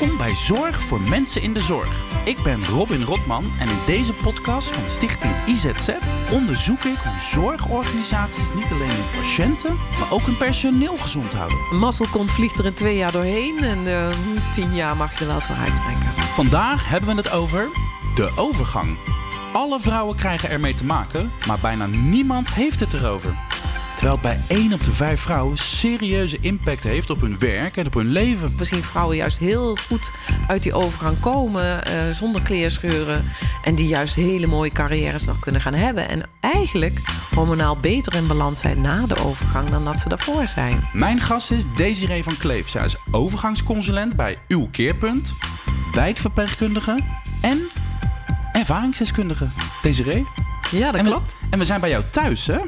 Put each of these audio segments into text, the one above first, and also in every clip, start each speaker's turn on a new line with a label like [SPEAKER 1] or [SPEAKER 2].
[SPEAKER 1] Welkom bij Zorg voor Mensen in de Zorg. Ik ben Robin Rotman en in deze podcast van Stichting IZZ onderzoek ik hoe zorgorganisaties niet alleen hun patiënten, maar ook hun personeel gezond houden.
[SPEAKER 2] Masselkont vliegt er in twee jaar doorheen en uh, tien jaar mag je er wel voor uittrekken.
[SPEAKER 1] Vandaag hebben we het over de overgang. Alle vrouwen krijgen ermee te maken, maar bijna niemand heeft het erover. Terwijl het bij 1 op de 5 vrouwen serieuze impact heeft op hun werk en op hun leven.
[SPEAKER 2] We zien vrouwen juist heel goed uit die overgang komen, uh, zonder kleerscheuren. En die juist hele mooie carrières nog kunnen gaan hebben. En eigenlijk hormonaal beter in balans zijn na de overgang dan dat ze daarvoor zijn.
[SPEAKER 1] Mijn gast is Desiree van Kleef. Zij is overgangsconsulent bij Uw Keerpunt, wijkverpleegkundige en ervaringsdeskundige. Desiree?
[SPEAKER 2] Ja, dat
[SPEAKER 1] en
[SPEAKER 2] klopt.
[SPEAKER 1] En we zijn bij jou thuis, hè?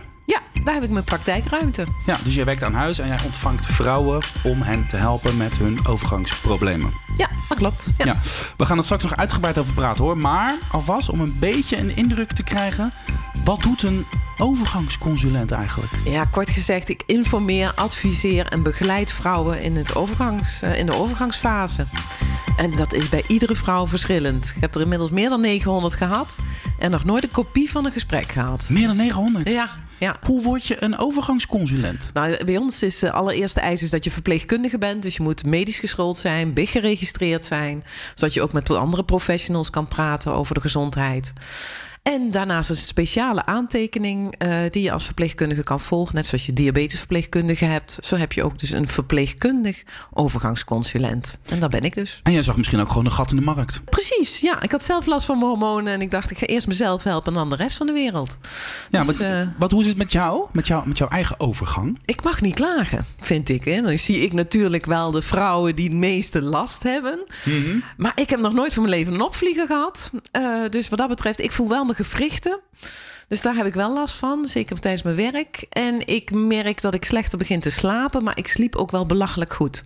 [SPEAKER 2] Daar heb ik mijn praktijkruimte.
[SPEAKER 1] Ja, dus jij werkt aan huis en jij ontvangt vrouwen om hen te helpen met hun overgangsproblemen.
[SPEAKER 2] Ja, dat klopt. Ja.
[SPEAKER 1] ja. We gaan er straks nog uitgebreid over praten hoor. Maar alvast om een beetje een indruk te krijgen. Wat doet een overgangsconsulent eigenlijk?
[SPEAKER 2] Ja, kort gezegd, ik informeer, adviseer en begeleid vrouwen in, het overgangs, in de overgangsfase. En dat is bij iedere vrouw verschillend. Ik heb er inmiddels meer dan 900 gehad en nog nooit een kopie van een gesprek gehad.
[SPEAKER 1] Meer dan 900?
[SPEAKER 2] Ja, ja.
[SPEAKER 1] Hoe word je een overgangsconsulent?
[SPEAKER 2] Nou, bij ons is de allereerste eis is dat je verpleegkundige bent. Dus je moet medisch geschoold zijn, BIG geregistreerd zijn. Zodat je ook met andere professionals kan praten over de gezondheid. En daarnaast is een speciale aantekening uh, die je als verpleegkundige kan volgen. Net zoals je diabetesverpleegkundige hebt. Zo heb je ook dus een verpleegkundig overgangsconsulent. En dat ben ik dus.
[SPEAKER 1] En jij zag misschien ook gewoon een gat in de markt.
[SPEAKER 2] Precies, ja. Ik had zelf last van mijn hormonen. En ik dacht, ik ga eerst mezelf helpen en dan de rest van de wereld.
[SPEAKER 1] Ja, dus, wat, uh, wat, hoe is het met jou? Met, jou? met jouw eigen overgang?
[SPEAKER 2] Ik mag niet klagen, vind ik. Hè. Dan zie ik natuurlijk wel de vrouwen die het meeste last hebben. Mm -hmm. Maar ik heb nog nooit van mijn leven een opvlieger gehad. Uh, dus wat dat betreft, ik voel wel mijn gewrichten. Dus daar heb ik wel last van, zeker tijdens mijn werk. En ik merk dat ik slechter begin te slapen, maar ik sliep ook wel belachelijk goed.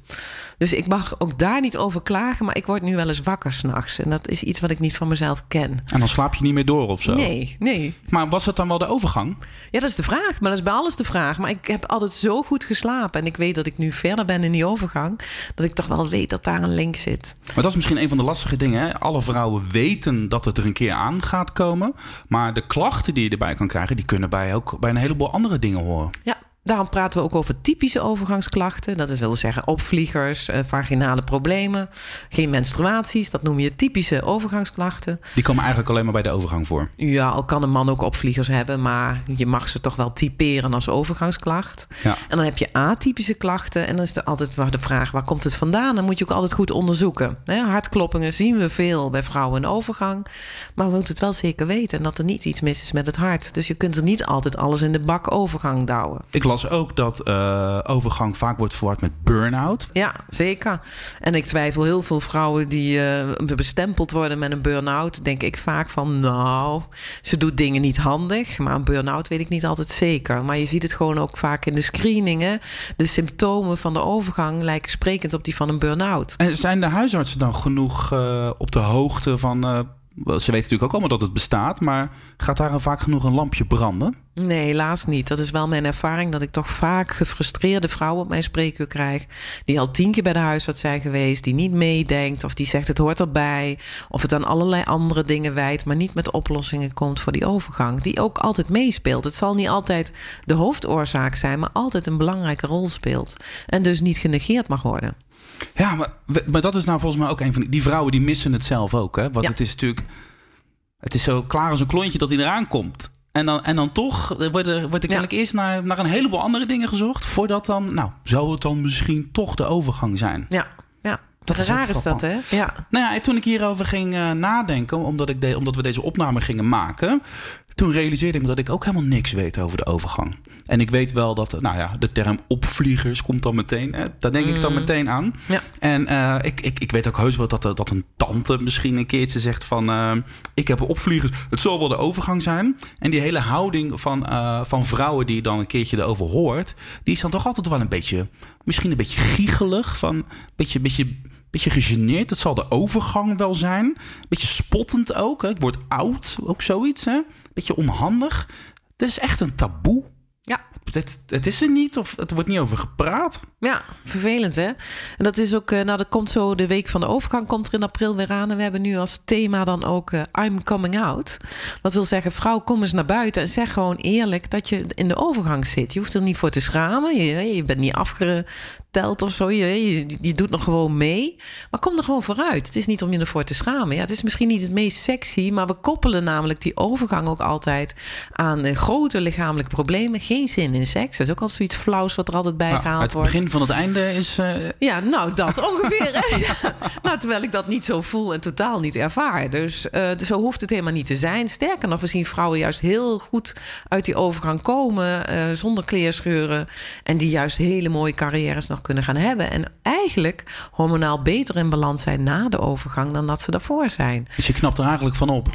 [SPEAKER 2] Dus ik mag ook daar niet over klagen, maar ik word nu wel eens wakker s'nachts. En dat is iets wat ik niet van mezelf ken.
[SPEAKER 1] En dan slaap je niet meer door of zo?
[SPEAKER 2] Nee, nee.
[SPEAKER 1] Maar was het dan wel de overgang?
[SPEAKER 2] Ja, dat is de vraag. Maar dat is bij alles de vraag. Maar ik heb altijd zo goed geslapen. En ik weet dat ik nu verder ben in die overgang. Dat ik toch wel weet dat daar een link zit.
[SPEAKER 1] Maar dat is misschien een van de lastige dingen. Hè? Alle vrouwen weten dat het er een keer aan gaat komen. Maar de klachten die je erbij kan krijgen, die kunnen bij ook bij een heleboel andere dingen horen.
[SPEAKER 2] Ja, Daarom praten we ook over typische overgangsklachten. Dat is wil zeggen opvliegers, uh, vaginale problemen, geen menstruaties. Dat noem je typische overgangsklachten.
[SPEAKER 1] Die komen eigenlijk alleen maar bij de overgang voor.
[SPEAKER 2] Ja, al kan een man ook opvliegers hebben, maar je mag ze toch wel typeren als overgangsklacht.
[SPEAKER 1] Ja.
[SPEAKER 2] En dan heb je atypische klachten. En dan is er altijd de vraag: waar komt het vandaan? Dan moet je ook altijd goed onderzoeken. Hartkloppingen zien we veel bij vrouwen in overgang. Maar we moeten het wel zeker weten dat er niet iets mis is met het hart. Dus je kunt er niet altijd alles in de bak overgang douwen.
[SPEAKER 1] Ik las ook dat uh, overgang vaak wordt verward met burn-out.
[SPEAKER 2] Ja, zeker. En ik twijfel heel veel vrouwen die uh, bestempeld worden met een burn-out. Denk ik vaak van, nou, ze doet dingen niet handig. Maar een burn-out weet ik niet altijd zeker. Maar je ziet het gewoon ook vaak in de screeningen. De symptomen van de overgang lijken sprekend op die van een burn-out.
[SPEAKER 1] En zijn de huisartsen dan genoeg uh, op de hoogte van ze weten natuurlijk ook allemaal dat het bestaat, maar gaat daar vaak genoeg een lampje branden?
[SPEAKER 2] Nee, helaas niet. Dat is wel mijn ervaring dat ik toch vaak gefrustreerde vrouwen op mijn spreekuur krijg. Die al tien keer bij de huisarts zijn geweest, die niet meedenkt of die zegt het hoort erbij. Of het aan allerlei andere dingen wijt, maar niet met oplossingen komt voor die overgang. Die ook altijd meespeelt. Het zal niet altijd de hoofdoorzaak zijn, maar altijd een belangrijke rol speelt. En dus niet genegeerd mag worden.
[SPEAKER 1] Ja, maar, maar dat is nou volgens mij ook een van die, die vrouwen die missen het zelf ook. Hè? Want
[SPEAKER 2] Ja.
[SPEAKER 1] het is natuurlijk. Het is zo klaar als een klontje dat hij eraan komt. En dan, en dan toch wordt er, wordt er kennelijk eerst naar, naar een heleboel andere dingen gezocht. Voordat dan, nou, zou het dan misschien toch de overgang zijn?
[SPEAKER 2] Ja, ja.
[SPEAKER 1] Dat is
[SPEAKER 2] raar is dat, hè? Ja.
[SPEAKER 1] Nou ja, toen ik hierover ging uh, nadenken, omdat, ik de, omdat we deze opname gingen maken, toen realiseerde ik me dat ik ook helemaal niks weet over de overgang. En ik weet wel dat, nou ja, de term opvliegers komt dan meteen. Hè, daar denk mm. ik dan meteen aan.
[SPEAKER 2] Ja.
[SPEAKER 1] En uh, ik, ik, ik weet ook heus wel dat, dat een tante misschien een keertje zegt van... Uh, ik heb opvliegers, het zal wel de overgang zijn. En die hele houding van, uh, van vrouwen die dan een keertje erover hoort... die is dan toch altijd wel een beetje, misschien een beetje giegelig. Van, een beetje, beetje, beetje gegeneerd. Het zal de overgang wel zijn. Beetje spottend ook. Hè. Ik word oud, ook zoiets. Hè. Beetje onhandig. Het is echt een taboe.
[SPEAKER 2] Ja.
[SPEAKER 1] Het, het is er niet of het wordt niet over gepraat.
[SPEAKER 2] Ja, vervelend hè. En dat is ook, eh, nou dat komt zo, de week van de overgang komt er in april weer aan. En we hebben nu als thema dan ook uh, I'm coming out. Dat wil zeggen, vrouw kom eens naar buiten en zeg gewoon eerlijk dat je in de overgang zit. Je hoeft er niet voor te schamen. Je, je bent niet of zo. Je, je, je, doet nog gewoon mee. Maar kom er gewoon vooruit. Het is niet om je ervoor te schamen. Ja, het is misschien niet het meest sexy, maar we koppelen namelijk die overgang ook altijd aan uh, grote lichamelijke problemen. Geen zin in seks. Dat is ook al zoiets flauws wat er altijd bij
[SPEAKER 1] Nou,
[SPEAKER 2] gehaald
[SPEAKER 1] het
[SPEAKER 2] wordt.
[SPEAKER 1] begin van het einde is... eh,
[SPEAKER 2] Ja, nou, dat ongeveer. hè. Ja. Nou, terwijl ik dat niet zo voel en totaal niet ervaar. Dus, eh, dus zo hoeft het helemaal niet te zijn. Sterker nog, we zien vrouwen juist heel goed uit die overgang komen... eh, zonder kleerscheuren. En die juist hele mooie carrières nog kunnen gaan hebben. En eigenlijk hormonaal beter in balans zijn na de overgang... dan dat ze daarvoor zijn.
[SPEAKER 1] dus je knapt er eigenlijk van op.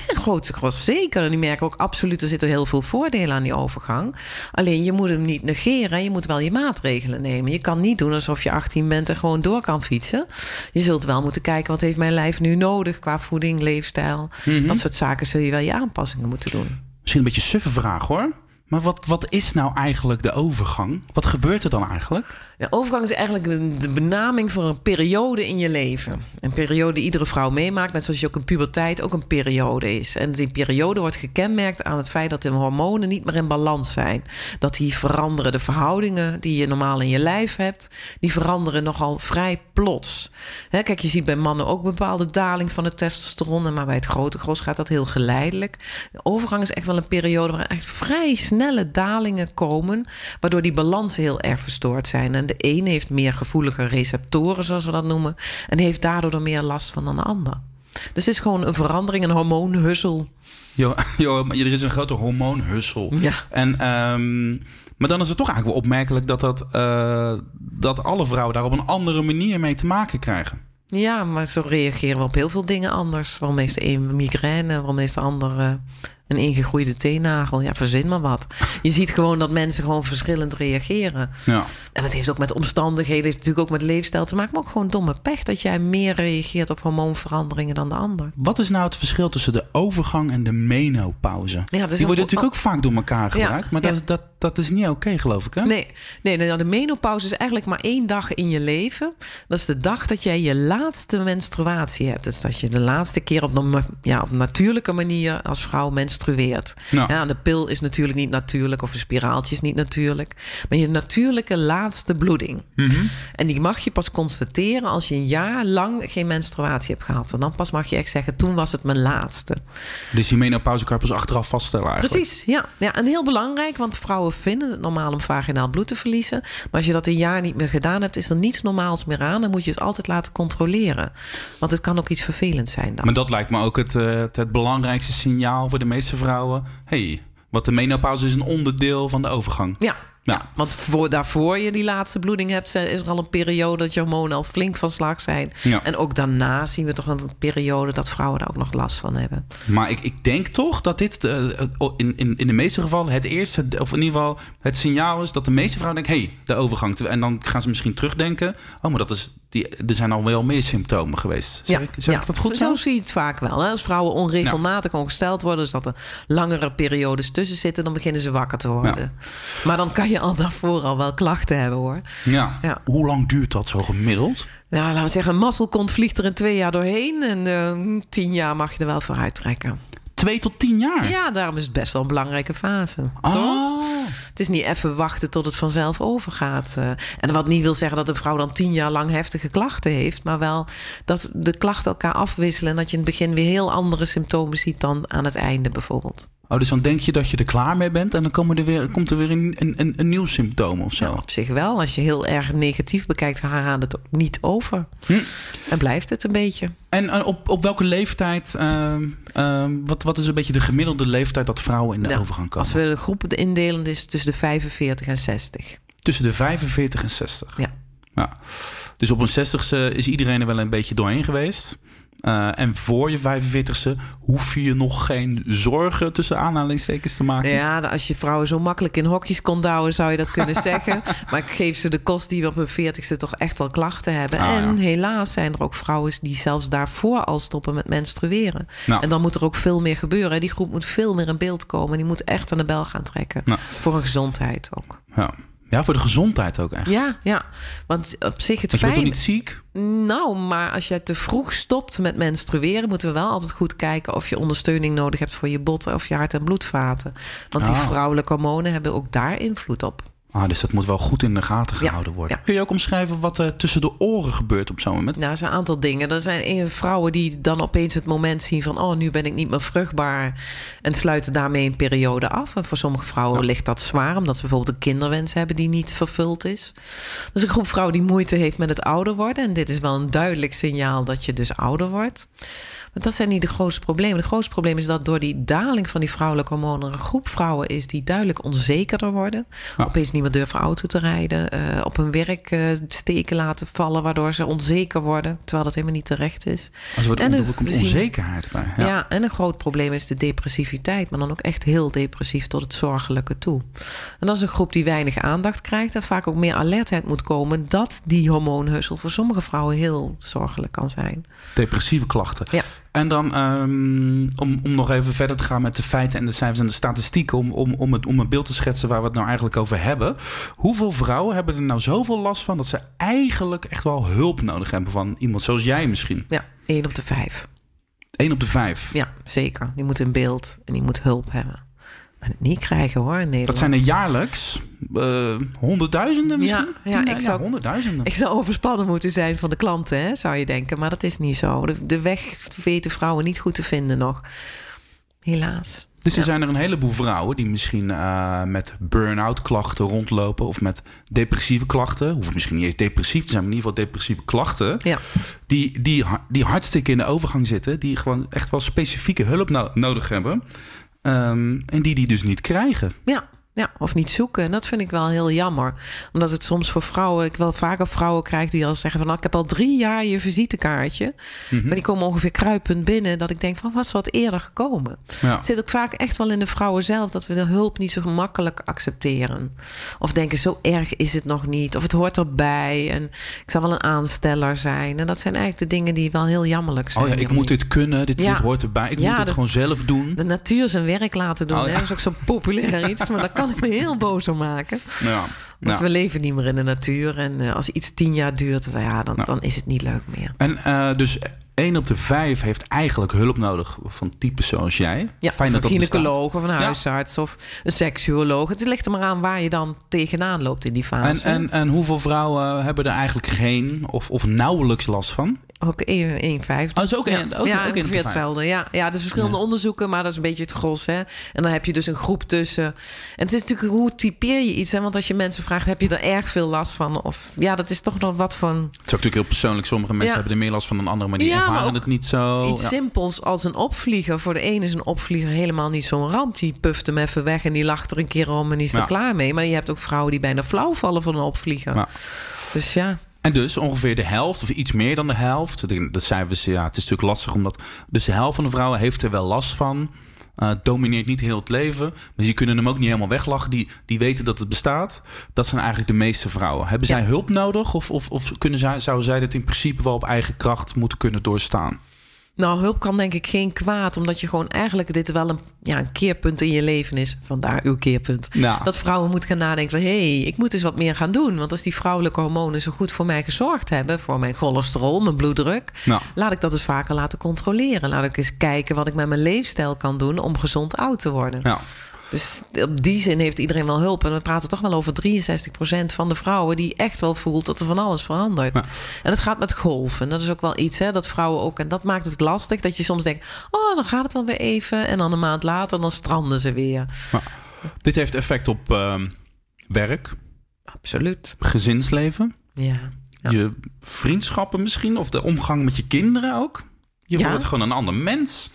[SPEAKER 2] Gros zeker. En die merken ook absoluut, er zitten heel veel voordelen aan die overgang. Alleen je moet hem niet negeren. Je moet wel je maatregelen nemen. Je kan niet doen alsof je 18 bent en gewoon door kan fietsen. Je zult wel moeten kijken, wat heeft mijn lijf nu nodig qua voeding, leefstijl. Dat soort zaken zul je wel je aanpassingen moeten doen.
[SPEAKER 1] Misschien een beetje suffe vraag hoor. Maar wat, wat is nou eigenlijk de overgang? Wat gebeurt er dan eigenlijk?
[SPEAKER 2] De overgang is eigenlijk de- benaming voor een periode in je leven. Een periode die iedere vrouw meemaakt, net zoals je ook een puberteit ook een periode is. En die periode wordt gekenmerkt aan het feit dat de hormonen niet meer in balans zijn. Dat die veranderen, de verhoudingen die je normaal in je lijf hebt, die veranderen nogal vrij plots. Kijk, je ziet bij mannen ook bepaalde daling van het testosteron, maar bij het grote gros gaat dat heel geleidelijk. De overgang is echt wel een periode waar echt vrij snelle dalingen komen, waardoor die balansen heel erg verstoord zijn. En de een heeft meer gevoelige receptoren, zoals we dat noemen, en heeft daardoor er meer last van dan de ander. Dus het is gewoon een verandering, een hormoonhussel.
[SPEAKER 1] Jo, jo, maar er is een grote hormoonhussel.
[SPEAKER 2] Ja.
[SPEAKER 1] En, ehm, maar dan is het toch eigenlijk wel opmerkelijk dat, dat, eh, dat alle vrouwen daar op een andere manier mee te maken krijgen.
[SPEAKER 2] Ja, maar zo reageren we op heel veel dingen anders. Waarom heeft de een migraine, waarom heeft de ander eh, een ingegroeide teennagel? Ja, verzin maar wat. Je ziet gewoon dat mensen gewoon verschillend reageren.
[SPEAKER 1] Ja.
[SPEAKER 2] En dat heeft ook met omstandigheden, heeft natuurlijk ook met leefstijl te maken. Maar ook gewoon domme pech dat jij meer reageert op hormoonveranderingen dan de ander.
[SPEAKER 1] Wat is nou het verschil tussen de overgang en de menopauze?
[SPEAKER 2] Ja,
[SPEAKER 1] Die worden natuurlijk ook vaak door elkaar gebruikt, maar
[SPEAKER 2] ja.
[SPEAKER 1] dat, dat, dat is niet oké, geloof ik. Hè?
[SPEAKER 2] Nee, nee, nou, de menopauze is eigenlijk maar één dag in je leven. Dat is de dag dat jij je laatste menstruatie hebt. Dus dat je de laatste keer op, ja, op natuurlijke manier als vrouw menstrueert.
[SPEAKER 1] Nou.
[SPEAKER 2] Ja, de pil is natuurlijk niet natuurlijk of een spiraaltje is niet natuurlijk. Maar je natuurlijke laatste bloeding. En die mag je pas constateren als je een jaar lang geen menstruatie hebt gehad. En dan pas mag je echt zeggen, toen was het mijn laatste.
[SPEAKER 1] Dus die menopauze kan je pas achteraf vaststellen eigenlijk.
[SPEAKER 2] Precies, ja. ja. En heel belangrijk, want vrouwen vinden het normaal om vaginaal bloed te verliezen. Maar als je dat een jaar niet meer gedaan hebt, is er niets normaals meer aan. Dan moet je het altijd laten controleren. Want het kan ook iets vervelends zijn dan.
[SPEAKER 1] Maar dat lijkt me ook het, eh, het, het belangrijkste signaal voor de meeste vrouwen. hey, wat de menopauze is een onderdeel van de overgang.
[SPEAKER 2] Ja.
[SPEAKER 1] Ja.
[SPEAKER 2] Want voor, daarvoor je die laatste bloeding hebt, eh, is er al een periode dat je hormonen al flink van slag zijn.
[SPEAKER 1] Ja.
[SPEAKER 2] En ook daarna zien we toch een periode dat vrouwen daar ook nog last van hebben.
[SPEAKER 1] Maar ik, ik denk toch dat dit eh, het- in, in, in de meeste gevallen het eerste, of in ieder geval het signaal is dat de meeste vrouwen denken: hé, hey, de overgang. En dan gaan ze misschien terugdenken: oh, maar dat is, die, er zijn al wel meer symptomen geweest. Zeg, ik, zeg ik dat goed
[SPEAKER 2] Zo
[SPEAKER 1] zo?
[SPEAKER 2] zie je het vaak wel. Hè? Als vrouwen onregelmatig ongesteld worden, dus dat er langere periodes tussen zitten, dan beginnen ze wakker te worden. Maar dan kan je al daarvoor al wel klachten hebben hoor.
[SPEAKER 1] Ja.
[SPEAKER 2] Ja.
[SPEAKER 1] Hoe lang duurt dat zo gemiddeld?
[SPEAKER 2] Nou, laten we zeggen, een mazzelkont vliegt er in twee jaar doorheen. En eh, tien jaar mag je er wel voor uittrekken.
[SPEAKER 1] Twee tot tien jaar.
[SPEAKER 2] Ja, daarom is het best wel een belangrijke fase. Toch? Het is niet even wachten tot het vanzelf overgaat. eh. en wat niet wil zeggen dat een vrouw dan tien jaar lang heftige klachten heeft. Maar wel dat de klachten elkaar afwisselen. En dat je in het begin weer heel andere symptomen ziet dan aan het einde bijvoorbeeld.
[SPEAKER 1] Oh, dus dan denk je dat je er klaar mee bent en dan komen er weer, komt er weer een, een, een, nieuw symptoom of zo.
[SPEAKER 2] Op zich wel. Als je heel erg negatief bekijkt, gaat het ook niet over.
[SPEAKER 1] Hm.
[SPEAKER 2] En blijft het een beetje.
[SPEAKER 1] En eh, op, op welke leeftijd, ehm, ehm, wat, wat is een beetje de gemiddelde leeftijd dat vrouwen in de
[SPEAKER 2] Nou,
[SPEAKER 1] overgang komen?
[SPEAKER 2] Als we de groepen indelen, is het tussen de 45 en 60.
[SPEAKER 1] Tussen de 45 en 60.
[SPEAKER 2] Ja.
[SPEAKER 1] Ja. Dus op een 60ste is iedereen er wel een beetje doorheen geweest. Uh, en voor je 45ste hoef je nog geen zorgen tussen aanhalingstekens te maken.
[SPEAKER 2] Ja, als je vrouwen zo makkelijk in hokjes kon douwen, zou je dat kunnen zeggen. Maar ik geef ze de kost die we op hun 40ste toch echt wel klachten hebben.
[SPEAKER 1] Ah,
[SPEAKER 2] en
[SPEAKER 1] ja.
[SPEAKER 2] helaas zijn er ook vrouwen die zelfs daarvoor al stoppen met menstrueren.
[SPEAKER 1] Nou.
[SPEAKER 2] En dan moet er ook veel meer gebeuren. Die groep moet veel meer in beeld komen. Die moet echt aan de bel gaan trekken.
[SPEAKER 1] Nou.
[SPEAKER 2] Voor een gezondheid ook.
[SPEAKER 1] Ja. Ja, voor de gezondheid ook echt.
[SPEAKER 2] Ja, ja. Want op zich het
[SPEAKER 1] je wordt toch niet ziek?
[SPEAKER 2] Nou, maar als je te vroeg stopt met menstrueren, moeten we wel altijd goed kijken of je ondersteuning nodig hebt voor je botten of je hart- en bloedvaten. Want die
[SPEAKER 1] Ah.
[SPEAKER 2] vrouwelijke hormonen hebben ook daar invloed op.
[SPEAKER 1] Ah, dus dat moet wel goed in de gaten
[SPEAKER 2] Ja,
[SPEAKER 1] gehouden worden.
[SPEAKER 2] ja.
[SPEAKER 1] Kun je ook omschrijven wat er tussen de oren gebeurt op zo'n moment?
[SPEAKER 2] Nou, er zijn een aantal dingen. Er zijn eh, vrouwen die dan opeens het moment zien van... oh, nu ben ik niet meer vruchtbaar... en sluiten daarmee een periode af. En voor sommige vrouwen ligt dat zwaar... omdat ze bijvoorbeeld een kinderwens hebben die niet vervuld is. Dus een groep vrouwen die moeite heeft met het ouder worden. En dit is wel een duidelijk signaal dat je dus ouder wordt. Maar dat zijn niet de grootste problemen. Het grootste probleem is dat door die daling van die vrouwelijke hormonen... er een groep vrouwen is die duidelijk onzekerder worden.
[SPEAKER 1] Ja.
[SPEAKER 2] Opeens niet meer durven auto te rijden. eh, op hun werk eh, steken laten vallen... waardoor ze onzeker worden. Terwijl dat helemaal niet terecht is.
[SPEAKER 1] Als wordt
[SPEAKER 2] En
[SPEAKER 1] er komt
[SPEAKER 2] zien-
[SPEAKER 1] onzekerheid bij.
[SPEAKER 2] Ja.
[SPEAKER 1] Ja.
[SPEAKER 2] en een groot probleem is de depressiviteit. Maar dan ook echt heel depressief tot het zorgelijke toe. En dat is een groep die weinig aandacht krijgt... en vaak ook meer alertheid moet komen... dat die hormoonhussel voor sommige vrouwen heel zorgelijk kan zijn.
[SPEAKER 1] Depressieve klachten.
[SPEAKER 2] Ja.
[SPEAKER 1] En dan ehm, om, om nog even verder te gaan met de feiten en de cijfers en de statistieken. Om, om, om, het, om een beeld te schetsen waar we het nou eigenlijk over hebben. Hoeveel vrouwen hebben er nou zoveel last van dat ze eigenlijk echt wel hulp nodig hebben van iemand zoals jij misschien?
[SPEAKER 2] Ja, één op de vijf.
[SPEAKER 1] Eén op de vijf.
[SPEAKER 2] Ja, zeker. Die moet in beeld en die moet hulp hebben. Maar het niet krijgen hoor in Nederland.
[SPEAKER 1] Dat zijn er jaarlijks eh, honderdduizenden misschien?
[SPEAKER 2] Ja, ja, ik zou-
[SPEAKER 1] honderdduizenden.
[SPEAKER 2] Ik zou overspannen moeten zijn van de klanten, hè, zou je denken. Maar dat is niet zo. De, de weg weten vrouwen niet goed te vinden nog. Helaas.
[SPEAKER 1] Dus er
[SPEAKER 2] Ja.
[SPEAKER 1] zijn er een heleboel vrouwen die misschien eh, met burn-out klachten rondlopen of met depressieve klachten. Hoeven misschien niet eens depressief te zijn, maar in ieder geval depressieve klachten.
[SPEAKER 2] Ja,
[SPEAKER 1] Die, die, die hartstikke in de overgang zitten, die gewoon echt wel specifieke hulp no- nodig hebben. Ehm, en die die dus niet krijgen.
[SPEAKER 2] ja. Ja, of niet zoeken. En dat vind ik wel heel jammer. Omdat het soms voor vrouwen... Ik wel vaker vrouwen krijg die al zeggen van... Nou, ik heb al drie jaar je visitekaartje.
[SPEAKER 1] Mhm.
[SPEAKER 2] Maar die komen ongeveer kruipend binnen. Dat ik denk van, was wat eerder gekomen.
[SPEAKER 1] Ja.
[SPEAKER 2] Het zit ook vaak echt wel in de vrouwen zelf... dat we de hulp niet zo gemakkelijk accepteren. Of denken, zo erg is het nog niet. Of het hoort erbij. En ik zal wel een aansteller zijn. En dat zijn eigenlijk de dingen die wel heel jammerlijk zijn.
[SPEAKER 1] Oh ja, ik moet dit kunnen, dit,
[SPEAKER 2] Ja.
[SPEAKER 1] dit hoort erbij. Ik
[SPEAKER 2] Ja,
[SPEAKER 1] moet het
[SPEAKER 2] dat-
[SPEAKER 1] gewoon zelf doen.
[SPEAKER 2] De natuur zijn werk laten doen.
[SPEAKER 1] Oh,
[SPEAKER 2] hè? Dat is ook zo'n populair iets. Maar daar kan ik me heel boos om maken.
[SPEAKER 1] Ja.
[SPEAKER 2] Want
[SPEAKER 1] Ja.
[SPEAKER 2] we leven niet meer in de natuur. En eh, als iets tien jaar duurt, ja, dan,
[SPEAKER 1] Ja.
[SPEAKER 2] dan is het niet leuk meer.
[SPEAKER 1] En eh, dus één op de vijf heeft eigenlijk hulp nodig van types zoals jij.
[SPEAKER 2] Ja,
[SPEAKER 1] Fijn dat
[SPEAKER 2] een gynaecoloog of een huisarts of een seksuoloog. Het ligt er maar aan waar je dan tegenaan loopt in die
[SPEAKER 1] En,
[SPEAKER 2] fase.
[SPEAKER 1] en, en hoeveel vrouwen hebben er eigenlijk geen of, of nauwelijks last van?
[SPEAKER 2] Ook 1 vijfde.
[SPEAKER 1] Oh, is ook
[SPEAKER 2] ja,
[SPEAKER 1] ook-
[SPEAKER 2] ja,
[SPEAKER 1] ook de
[SPEAKER 2] ongeveer hetzelfde. Ja, ja, er zijn verschillende onderzoeken, maar dat is een beetje het gros. Hè? En dan heb je dus een groep tussen. En het is natuurlijk hoe typeer je iets. Hè? Want als je mensen vraagt, heb je er erg veel last van? Of ja, dat is toch nog wat van
[SPEAKER 1] Het is ook natuurlijk heel persoonlijk. Sommige mensen
[SPEAKER 2] Ja.
[SPEAKER 1] hebben er meer last van dan anderen, maar die ervaren het niet zo.
[SPEAKER 2] iets simpels als een opvlieger. Voor de ene is een opvlieger helemaal niet zo'n ramp. Die puft hem even weg en die lacht er een keer om en die is er klaar mee. Maar je hebt ook vrouwen die bijna flauw vallen van een opvlieger. Dus ja,
[SPEAKER 1] En dus ongeveer de helft, of iets meer dan de helft. de- Dat cijfers, ja, het is natuurlijk lastig omdat. Dus de helft van de vrouwen heeft er wel last van. Eh, domineert niet heel het leven. Dus die kunnen hem ook niet helemaal weglachen. Die, die weten dat het bestaat. Dat zijn eigenlijk de meeste vrouwen. Hebben
[SPEAKER 2] Ja.
[SPEAKER 1] zij hulp nodig? Of, of, of kunnen zij, zouden zij dit in principe wel op eigen kracht moeten kunnen doorstaan?
[SPEAKER 2] Nou, hulp kan denk ik geen kwaad, omdat je gewoon eigenlijk dit wel een, ja, een keerpunt in je leven is. Vandaar uw keerpunt.
[SPEAKER 1] Ja.
[SPEAKER 2] Dat vrouwen moeten gaan nadenken van... hé, hey, ik moet eens wat meer gaan doen. Want als die vrouwelijke hormonen zo goed voor mij gezorgd hebben... voor mijn cholesterol, mijn bloeddruk...
[SPEAKER 1] Nou.
[SPEAKER 2] laat ik dat dus vaker laten controleren. Laat ik eens kijken wat ik met mijn leefstijl kan doen... om gezond oud te worden.
[SPEAKER 1] Ja.
[SPEAKER 2] Dus op die zin heeft iedereen wel hulp. En we praten toch wel over 63% van de vrouwen die echt wel voelt dat er van alles verandert.
[SPEAKER 1] Ja.
[SPEAKER 2] En het gaat met golven. Dat is ook wel iets, hè, dat vrouwen ook. En dat maakt het lastig. Dat je soms denkt, oh, dan gaat het wel weer even. En dan een maand later, dan stranden ze weer.
[SPEAKER 1] Dit heeft effect op ehm, werk,
[SPEAKER 2] Absoluut.
[SPEAKER 1] gezinsleven,
[SPEAKER 2] Ja. Ja.
[SPEAKER 1] je vriendschappen misschien, of de omgang met je kinderen ook. Je wordt gewoon een ander mens.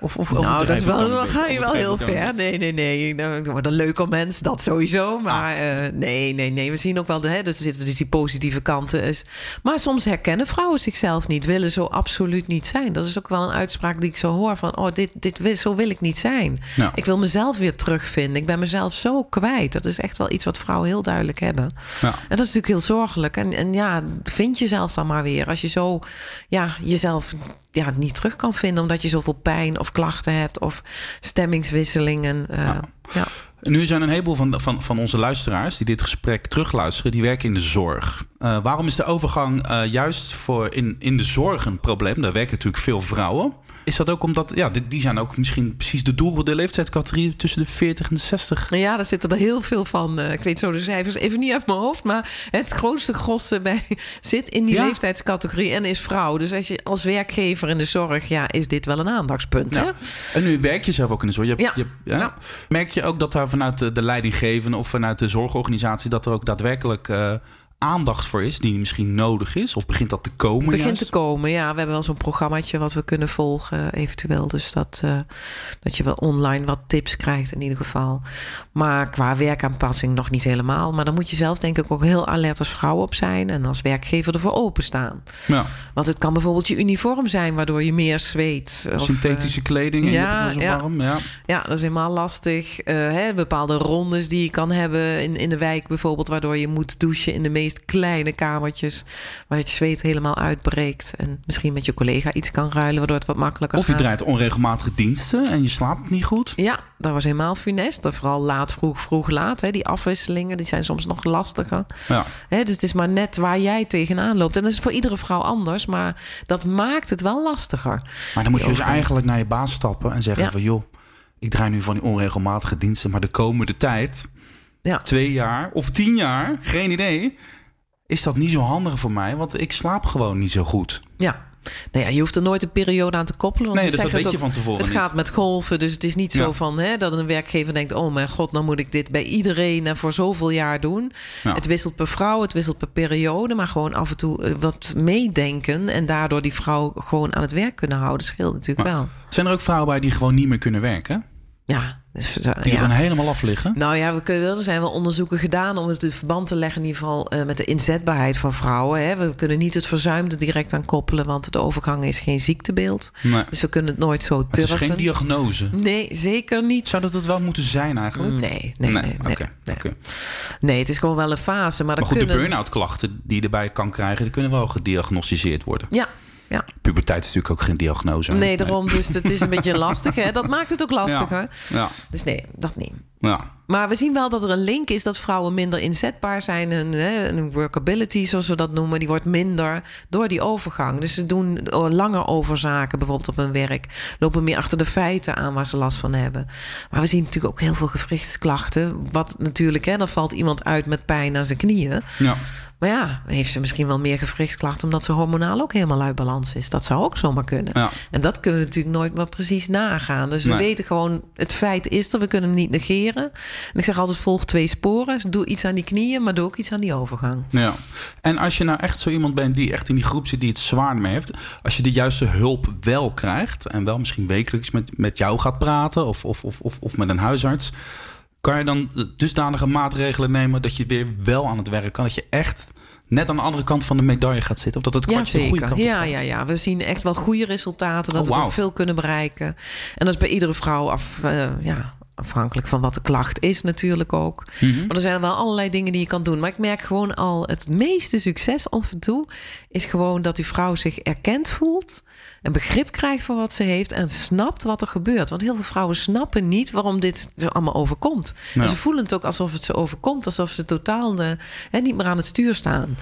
[SPEAKER 1] Of, of
[SPEAKER 2] nou, dat is wel, dan ga je wel heel ver. Nee, nee, nee. Nou, Ik word een leuker mens, dat sowieso. Maar eh, nee, nee, nee. We zien ook wel, de, hè, er zitten dus die positieve kanten. Is. Maar soms herkennen vrouwen zichzelf niet. Willen zo absoluut niet zijn. Dat is ook wel een uitspraak die ik zo hoor. Van, oh, dit, dit, wil- zo wil ik niet zijn. Ik wil mezelf weer terugvinden. Ik ben mezelf zo kwijt. Dat is echt wel iets wat vrouwen heel duidelijk hebben.
[SPEAKER 1] Ja.
[SPEAKER 2] En dat is natuurlijk heel zorgelijk. En, en ja, vind jezelf dan maar weer. Als je zo ja, jezelf ja, niet terug kan vinden... omdat je zoveel pijn of klachten hebt... of stemmingswisselingen. eh, ja.
[SPEAKER 1] En nu zijn een heleboel van, van, van onze luisteraars die dit gesprek terugluisteren, die werken in de zorg. Eh, waarom is de overgang eh, juist voor in, in de zorg een probleem? Daar werken natuurlijk veel vrouwen. Is dat ook omdat, ja, die, die zijn ook misschien precies de doel, de leeftijdscategorie tussen de 40 en de 60?
[SPEAKER 2] Nou ja, daar zitten er heel veel van. Eh, ik weet zo de cijfers even niet uit mijn hoofd. Maar het grootste gros bij, zit in die
[SPEAKER 1] Ja.
[SPEAKER 2] leeftijdscategorie en is vrouw. Dus als je als werkgever in de zorg, ja, is dit wel een aandachtspunt. Hè?
[SPEAKER 1] Ja. En nu werk je zelf ook in de zorg. Je,
[SPEAKER 2] Ja.
[SPEAKER 1] je. Merk je ook dat daar vanuit de, de leidinggevende of vanuit de zorgorganisatie... dat er ook daadwerkelijk eh, aandacht voor is die misschien nodig is? Of begint dat te komen
[SPEAKER 2] begint
[SPEAKER 1] juist?
[SPEAKER 2] te komen. Ja, we hebben wel zo'n programmaatje wat we kunnen volgen, eventueel. Dus dat, eh, dat je wel online wat tips krijgt in ieder geval. Maar qua werkaanpassing nog niet helemaal. Maar dan moet je zelf denk ik ook heel alert als vrouw op zijn. En als werkgever ervoor openstaan.
[SPEAKER 1] Ja.
[SPEAKER 2] Want het kan bijvoorbeeld je uniform zijn, waardoor je meer zweet. Of,
[SPEAKER 1] Synthetische kleding en
[SPEAKER 2] ja,
[SPEAKER 1] zo
[SPEAKER 2] ja.
[SPEAKER 1] warm. Ja.
[SPEAKER 2] eh, ja, dat is helemaal lastig. Eh, hè, bepaalde rondes die je kan hebben in, in de wijk bijvoorbeeld... waardoor je moet douchen in de meest kleine kamertjes... waar het zweet helemaal uitbreekt. En misschien met je collega iets kan ruilen... waardoor het wat makkelijker
[SPEAKER 1] Of je
[SPEAKER 2] gaat.
[SPEAKER 1] draait onregelmatige diensten en je slaapt niet goed.
[SPEAKER 2] Ja, dat was helemaal funest. Vooral laat, vroeg, vroeg, laat. Hè. Die afwisselingen die zijn soms nog lastiger.
[SPEAKER 1] Ja.
[SPEAKER 2] Hè, dus het is maar net waar jij tegenaan loopt. En dat is voor iedere vrouw anders. Maar dat maakt het wel lastiger.
[SPEAKER 1] Maar dan moet je dus eigenlijk naar je baas stappen en zeggen
[SPEAKER 2] Ja.
[SPEAKER 1] van... joh, ik draai nu van die onregelmatige diensten... maar de komende tijd,
[SPEAKER 2] Ja.
[SPEAKER 1] twee jaar of tien jaar, geen idee... is dat niet zo handig voor mij, want ik slaap gewoon niet zo goed.
[SPEAKER 2] Ja. Nou ja, je hoeft er nooit een periode aan te koppelen. want
[SPEAKER 1] Nee, dus dat weet je van tevoren
[SPEAKER 2] Het
[SPEAKER 1] niet.
[SPEAKER 2] gaat met golven, dus het is niet
[SPEAKER 1] Ja.
[SPEAKER 2] zo van hè, dat een werkgever denkt: oh mijn god, dan moet ik dit bij iedereen en voor zoveel jaar doen.
[SPEAKER 1] Ja.
[SPEAKER 2] Het wisselt per vrouw, het wisselt per periode, maar gewoon af en toe eh, wat meedenken en daardoor die vrouw gewoon aan het werk kunnen houden, scheelt natuurlijk
[SPEAKER 1] Maar-
[SPEAKER 2] wel.
[SPEAKER 1] Zijn er ook vrouwen bij die gewoon niet meer kunnen werken?
[SPEAKER 2] Ja, dus, eh,
[SPEAKER 1] Die
[SPEAKER 2] ja.
[SPEAKER 1] gewoon helemaal af liggen?
[SPEAKER 2] Nou ja, we kunnen, er zijn wel onderzoeken gedaan om het in verband te leggen, in ieder geval eh, met de inzetbaarheid van vrouwen. Hè. We kunnen niet het verzuimde direct aan koppelen, want de overgang is geen ziektebeeld.
[SPEAKER 1] Nee.
[SPEAKER 2] Dus we kunnen het nooit zo
[SPEAKER 1] Het is
[SPEAKER 2] turven.
[SPEAKER 1] geen diagnose.
[SPEAKER 2] Nee, zeker niet.
[SPEAKER 1] Zou dat het wel moeten zijn eigenlijk?
[SPEAKER 2] Nee, nee, nee. nee,
[SPEAKER 1] oké,
[SPEAKER 2] nee.
[SPEAKER 1] oké.
[SPEAKER 2] Nee, het is gewoon wel een fase. Maar,
[SPEAKER 1] Maar goed, de
[SPEAKER 2] kunnen...
[SPEAKER 1] burn-out klachten die je erbij kan krijgen... die kunnen wel gediagnosticeerd worden.
[SPEAKER 2] Ja, ja.
[SPEAKER 1] Puberteit is natuurlijk ook geen diagnose.
[SPEAKER 2] Nee, daarom. Dus het is een beetje lastig. Hè? Dat maakt het ook lastiger.
[SPEAKER 1] Ja,
[SPEAKER 2] Dus nee, dat niet.
[SPEAKER 1] ja.
[SPEAKER 2] Maar we zien wel dat er een link is dat vrouwen minder inzetbaar zijn. Hun, hè, hun workability, zoals we dat noemen, die wordt minder door die overgang. Dus ze doen langer over zaken, bijvoorbeeld op hun werk. Lopen meer achter de feiten aan waar ze last van hebben. Maar we zien natuurlijk ook heel veel gewrichtsklachten. Wat natuurlijk, hè, dan valt iemand uit met pijn aan zijn knieën.
[SPEAKER 1] ja.
[SPEAKER 2] Maar ja, heeft ze misschien wel meer gewrichtsklachten... omdat ze hormonaal ook helemaal uit balans is. Dat zou ook zomaar kunnen.
[SPEAKER 1] Ja.
[SPEAKER 2] En dat kunnen we natuurlijk nooit meer precies nagaan. Dus we weten gewoon, het feit is er. We kunnen hem niet negeren. En ik zeg altijd, volg twee sporen. Doe iets aan die knieën, maar doe ook iets aan die overgang.
[SPEAKER 1] Ja, en als je nou echt zo iemand bent die echt in die groep zit die het zwaar mee heeft, als je de juiste hulp wel krijgt en wel misschien wekelijks met, met jou gaat praten of, of, of, of, of met een huisarts, kan je dan dusdanige maatregelen nemen dat je weer wel aan het werk kan, dat je echt net aan de andere kant van de medaille gaat zitten, of dat het
[SPEAKER 2] Ja,
[SPEAKER 1] kwartje de goede kant
[SPEAKER 2] Ja, ja, ja, we zien echt wel goede resultaten. Dat
[SPEAKER 1] Oh,
[SPEAKER 2] we veel kunnen bereiken. En dat is bij iedere vrouw af, eh, ja, afhankelijk van wat de klacht is natuurlijk ook.
[SPEAKER 1] Mhm.
[SPEAKER 2] Maar er zijn wel allerlei dingen die je kan doen. Maar ik merk gewoon al het meeste succes af en toe... is gewoon dat die vrouw zich erkend voelt... een begrip krijgt voor wat ze heeft... en snapt wat er gebeurt. Want heel veel vrouwen snappen niet waarom dit ze allemaal overkomt. En ze voelen het ook alsof het ze overkomt. Alsof ze totaal eh, hè, niet meer aan het stuur staan. En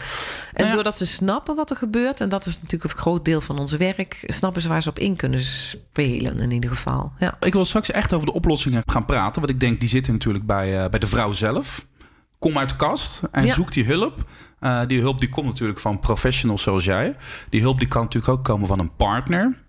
[SPEAKER 1] Nou ja.
[SPEAKER 2] doordat ze snappen wat er gebeurt... en dat is natuurlijk een groot deel van ons werk... snappen ze waar ze op in kunnen spelen in ieder geval. Ja.
[SPEAKER 1] Ik wil straks echt over de oplossingen gaan praten, want ik denk die zitten natuurlijk bij, eh, bij de vrouw zelf. Kom uit de kast en
[SPEAKER 2] Ja.
[SPEAKER 1] zoek die hulp. Eh, die hulp die komt natuurlijk van professionals zoals jij. Die hulp die kan natuurlijk ook komen van een partner.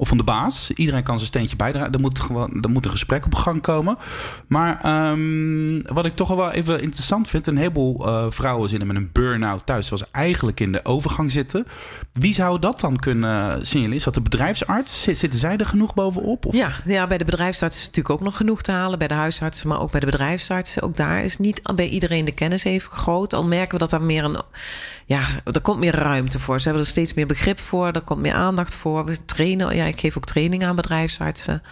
[SPEAKER 1] Of van de baas. Iedereen kan zijn steentje bijdragen. Er moet, gewoon, er moet een gesprek op gang komen. Maar um, wat ik toch wel even interessant vind... een heleboel uh, vrouwen zitten met een burn-out thuis... zoals eigenlijk in de overgang zitten. Wie zou dat dan kunnen signaleren? Is dat de bedrijfsarts? Zitten zij er genoeg bovenop?
[SPEAKER 2] Of? Ja, ja, bij de bedrijfsarts is natuurlijk ook nog genoeg te halen. Bij de huisartsen, maar ook bij de bedrijfsartsen. Ook daar is niet bij iedereen de kennis even groot. Al merken we dat er meer een... Ja, er komt meer ruimte voor. Ze hebben er steeds meer begrip voor. Er komt meer aandacht voor. We trainen... ik geef ook training aan bedrijfsartsen.